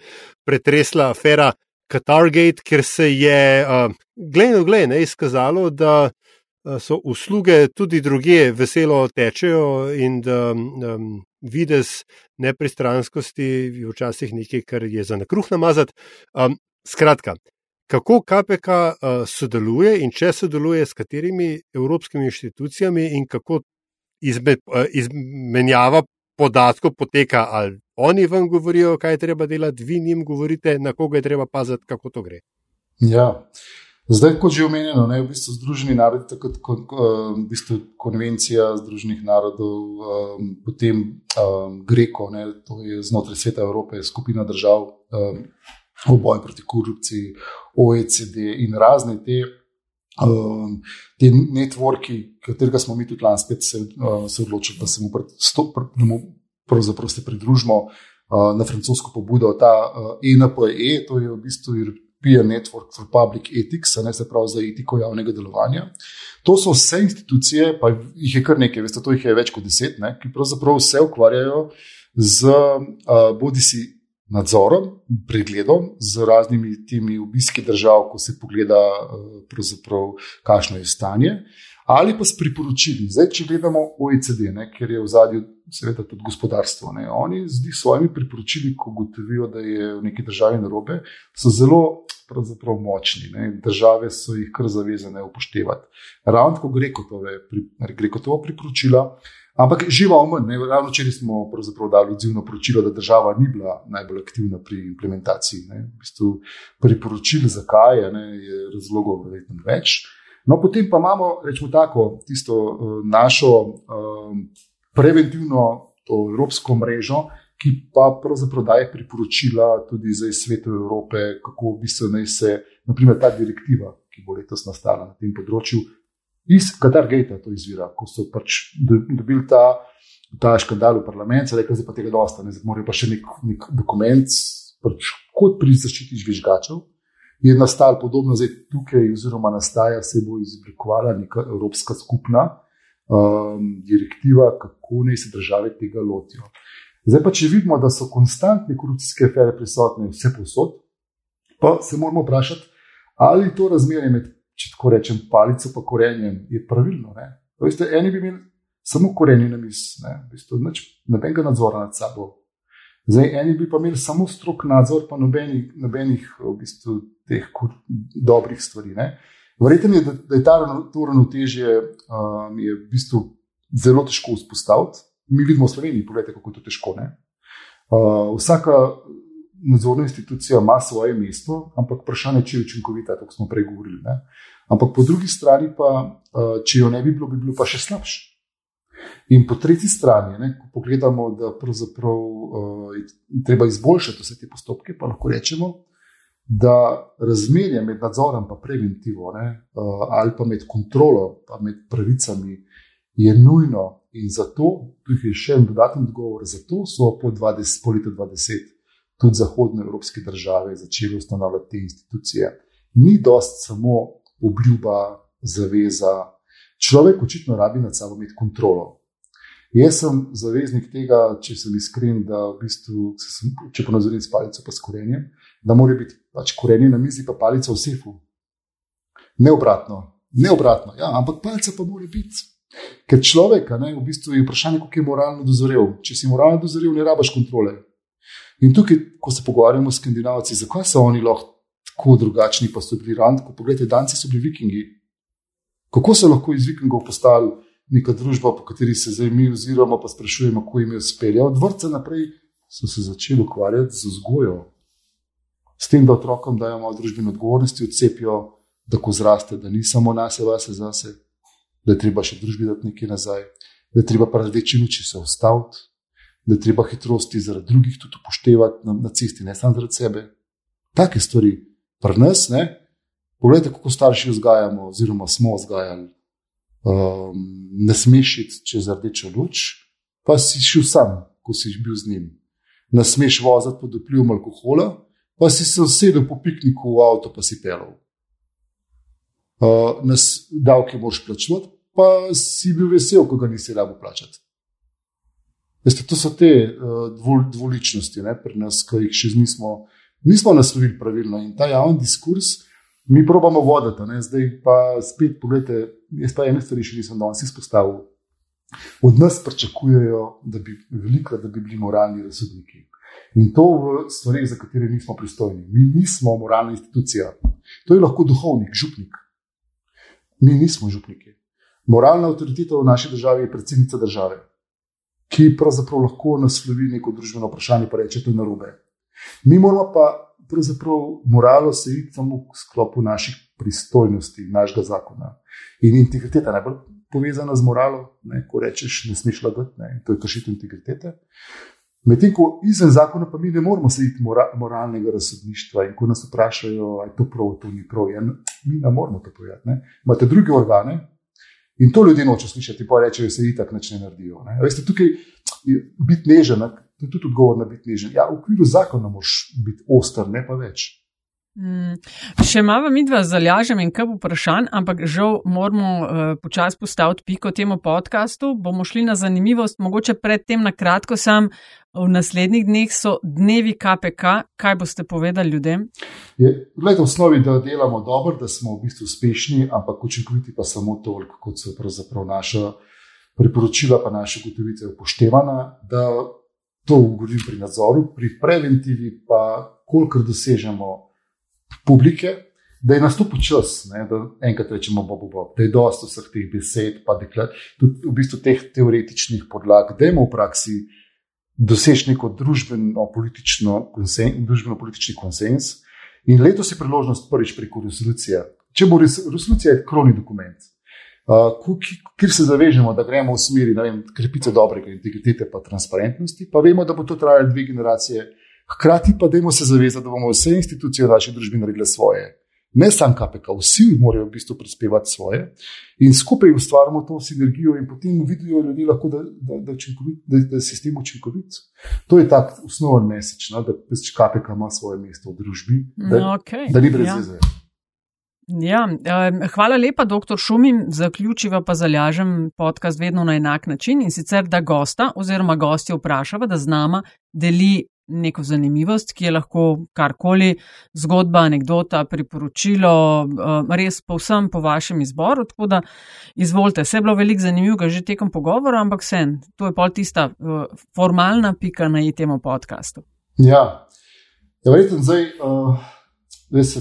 pretresla afera Qatargate, ker se je, uh, gledno gledno, izkazalo, da so usluge tudi druge veselo tečejo in da um, vides nepristranskosti je včasih nekaj, kar je za nakruh namazati. Um, skratka, kako KPK uh, sodeluje in če sodeluje s katerimi evropskimi inštitucijami in kako izme, uh, izmenjava podatkov poteka ali oni vam govorijo, kaj je treba delati, vi njim govorite, na koga je treba paziti, kako to gre. Ja. Zdaj, kot že omenjeno, ne, v bistvu Združeni narodi, tako kot v bistvu konvencija Združenih narodov, um, potem um, Greko, ne, to je znotraj sveta Evrope, skupina držav um, v boju proti korupciji, OECD in razne te. Um, te networki, katerega smo mi tudi lani spet se, uh, se odločili, da se mu, pred, sto, pr, da mu pridružimo uh, na francosko pobudo, ta uh, ENPE, to je v bistvu Peer Network for Public Ethics, ne se pravi za etiko javnega delovanja. To so vse institucije, pa jih je kar nekaj, veste, to jih je več kot deset, ne, ki pravzaprav vse ukvarjajo z uh, bodi si nadzorom, pregledom, z raznimi temi obiski držav, ko se pogleda, uh, kakšno je stanje, ali pa s priporočili. Zdaj, če gledamo OECD, ne, ker je v zadju, seveda, tudi gospodarstvo. Ne, oni z svojimi priporočili, ko ugotovijo, da je v neki državi narobe, so zelo pravzaprav močni. Ne. Države so jih kar zavezane upoštevati. Ravno tako kot to priporočila. Ampak živa omen, ravno včeraj smo dali odzivno poročilo, da država ni bila najbolj aktivna pri implementaciji. Ne. V bistvu priporočil, zakaj ne, je razlogov verjetno več. No, potem pa imamo, rečemo tako, tisto uh, našo uh, preventivno, evropsko mrežo, ki pa pravzaprav daje priporočila tudi za svetu Evrope, kako bi se naj se, naprimer, ta direktiva, ki bo letos nastala na tem področju, iz Katargeta to izvira, ko so pač dobili ta, ta škandal v parlamentu, rekli, da pa tega dosta, ne morajo pa še nek, nek dokument, pač kot pri zaščiti žvižgačev. Je nastal podobno zdaj tukaj, oziroma nastaja, se bo izoblikovala neka evropska skupna um, direktiva, kako naj se države tega lotijo. Zdaj pa, če vidimo, da so konstantne korupcijske afere prisotne vse posod, pa se moramo vprašati, ali to razmerje med, če tako rečem, palico in korenjem je pravilno. Veste, eni bi imeli samo korenje na misli, v bistvu, nobenega nadzora nad sabo. Zdaj, eni bi pa imeli samo strok nadzor, pa nobenih, nobenih v bistvu, teh dobrih stvari. Verjetno je, da, da je ta, to ravnotežje um, v bistvu zelo težko vzpostaviti mi vidimo v Sloveniji, pogledajte, kako je to težko. Uh, vsaka nadzorna institucija ima svoje mesto, ampak vprašanje je, če je učinkovita, tako smo prej govorili. Ne? Ampak po drugi strani, pa, uh, če jo ne bi bilo, bi bilo pa še slabše. In po tretji strani, ne, ko pogledamo, da pravzaprav uh, je treba izboljšati vse te postopke, pa lahko rečemo, da razmerje med nadzorom in preventivo, ne, uh, ali pa med kontrolo, pa med pravicami, je nujno In zato, tukaj je še en dodaten odgovor, zato so po, 20, po letu 2020 tudi zahodnoevropske države začele ustanavljati te institucije. Ni dost samo obljuba, zaveza. Človek očitno rabi nad sabo imeti kontrolo. Jaz sem zaveznik tega, če sem iskren, da v bistvu, sem, če ponazorim s palico, pa s korenjem, da mora biti pač korenje na mizi, pa palica v sefu. Ne obratno, ne obratno, ja, ampak palica pa mora biti. Ker človek, ne, v bistvu je vprašanje, kako je moralno dozorel. Če si moralno dozorel, ne rabaš kontrole. In tukaj, ko se pogovarjamo s skandinavci, zakaj so oni lahko tako drugačni, pa so bili rand, ko pogledate, danci so bili vikingi. Kako so lahko iz vikingov postali neka družba, po kateri se zdaj mi oziroma pa sprašujemo, kako jim je uspelo. Od vrca naprej so se začeli ukvarjati z vzgojo. S tem, da otrokom dajo malo družbene odgovornosti, odcepijo, da ko zraste, da ni samo nas, vase zase da je treba še družbi dati nekaj nazaj, da je treba pa večji luči se ustaviti, da je treba hitrosti zaradi drugih tudi upoštevati na, na cesti, ne samo zaradi sebe. Take stvari, pri nas, ne. Poglejte, kako starši vzgajamo, oziroma smo vzgajali. Um, ne smeš iti čez rdečo luč, pa si šel sam, ko si bil z njim. Ne smeš voziti pod vplivom alkohola, pa si se usedel po pikniku v avto, pa si pelal. Uh, nas davke moraš plačevati, pa si bil vesel, ko ga nisi rabo plačati. Veste, to so te uh, dvoličnosti ne, pri nas, ki jih še nismo, nismo naslovili pravilno. In ta javni diskurs mi probamo voditi. Ne. Zdaj pa spet, pogledajte, jaz pa ene stvari še nisem danes izpostavil. Od nas pričakujejo, da bi, veliko, da bi bili moralni razsodniki. In to v stvarih, za katere nismo pristojni. Mi nismo moralna institucija. To je lahko duhovnik, župnik. Mi nismo župniki. Moralna avtoriteta v naši državi je predsednica države, ki pravzaprav lahko naslovi neko družbeno vprašanje in reče: To je narobe. Mi moramo pa pravzaprav moralo se iti samo v sklopu naših pristojnosti, našega zakona. In integriteta je najbolj povezana z moralo, ne, ko rečeš, ne smeš lagati, ne, to je kršitev integritete. Medtem ko izven zakona, pa mi ne moramo sedeti mora, moralnega razsodništva in ko nas vprašajo, ali je to prav, to ni prav, ja, mi ne moramo to povedati. Imate druge organe in to ljudje noče slišati, pa rečejo, da se jih tako ne naredijo. Ne. Veste, tukaj biti nežen, to je tudi odgovor na biti nežen. Ja, v okviru zakona moš biti oster, ne pa več. Mm. Še malo mi dva zalažem in kaj vprašanj, ampak žal moramo uh, počasi postaviti piko temu podkastu. Bomo šli na zanimivost, mogoče predtem na kratko sam. V naslednjih dneh so dnevi KPK. Kaj boste povedali ljudem? Gledajte, v osnovi, da delamo dobro, da smo v bistvu uspešni, ampak učinkoviti pa samo toliko, kot so pravzaprav naša priporočila, pa naše ugotovitve upoštevana. Da to govorim pri nadzoru, pri preventivi, pa kolikor dosežemo publike, da je nastopil čas, ne, da enkrat rečemo, bob, bob, da je dosto vseh teh besed, pa tudi v bistvu teh teoretičnih podlag, da imamo v praksi doseči neko družbeno-politični konsen, družbeno konsens. In letos je priložnost prvič preko resolucije. Če bo res, resolucija krovni dokument, uh, kjer se zavežemo, da gremo v smeri krepitve dobrega integritete in transparentnosti, pa vemo, da bo to trajalo dve generacije. Hkrati pa dajmo se zavezati, da bomo vse institucije v naši družbi naredili svoje. Ne samo KPK, vsi morajo v bistvu prispevati svoje in skupaj ustvarjamo to sinergijo, in potem vidijo ljudi, lahko, da, da, da, da, da je sistem učinkovit. To je tak osnoven mesič, no, da pač KPK ima svoje mesto v družbi, da, no, okay. da ni brez ja. veze. Ja, hvala lepa, doktor Šumim. Zaključiva pa zalažem podcast vedno na enak način in sicer, da gosta oziroma gosti vprašava, da z nama deli neko zanimivost, ki je lahko karkoli, zgodba, anekdota, priporočilo, eh, res povsem po vašem izboru. Tako da izvolite, vse je bilo veliko zanimivega že tekom pogovora, ampak sen, to je pol tista uh, formalna pika na temu podkastu. Ja, ja verjetno zdaj, uh, veste,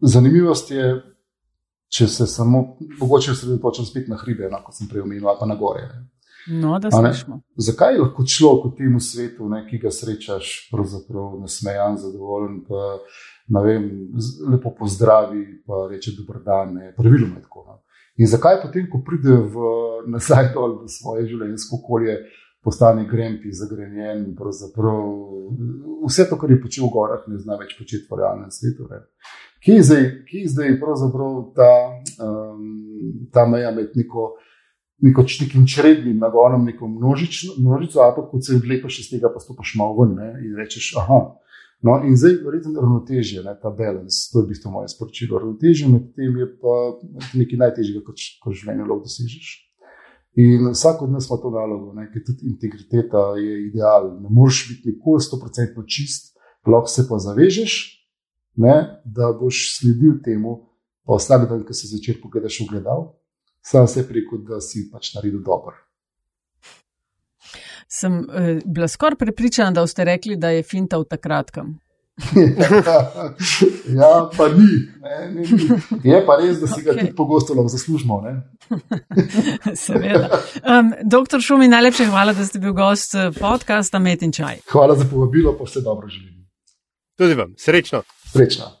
zanimivost je. Če se samo, mogoče se osredotočim spet na hribe, enako sem prej omenil, pa na gore. No, da slišimo. Zakaj lahko človek v tem svetu, ne, ki ga srečaš, pravzaprav nasmejan, zadovoljen, pa ne vem, lepo pozdravi, pa reče dober dan, ne, praviloma je tako. No. In zakaj potem, ko pride v, nazaj dol v svoje življenjsko okolje, postane grempi, zagrenjen, pravzaprav vse to, kar je počel v gorah, ne zna več početi v realnem svetu. Ne. Kje je zdaj, kje je zdaj ta, um, ta meja med neko neko nekim črednim nagonom, neko množično, množico, a pa ko se odlepaš iz tega, pa stopiš malo ven ne, in rečeš, aha. No, in zdaj, verjetno, ravnotežje, ne, ta balans, to je v bistvu moje sporočilo. Ravnotežje med tem je pa nekaj najtežjega, kot ko življenje lahko dosežeš. In vsak od nas ima to nalogo, ker tudi integriteta je ideal. Ne moreš biti nikoli 100% čist, lahko se pa zavežeš, ne, da boš sledil temu, pa vsak dan, ko se začer pogledaš v gledal, sem se preko, da si pač naredil dobro. Sem eh, bila skoraj prepričana, da ste rekli, da je finta v takratkem. ja, pa ni. Ne, ne, ni. Je pa res, da si ga okay. tudi pogosto lahko zaslužimo. Seveda. Um, doktor Šumi, najlepše hvala, da ste bil gost eh, podcasta Met in Čaj. Hvala za povabilo, pa vse dobro želim. Tudi vam, srečno. Srečno.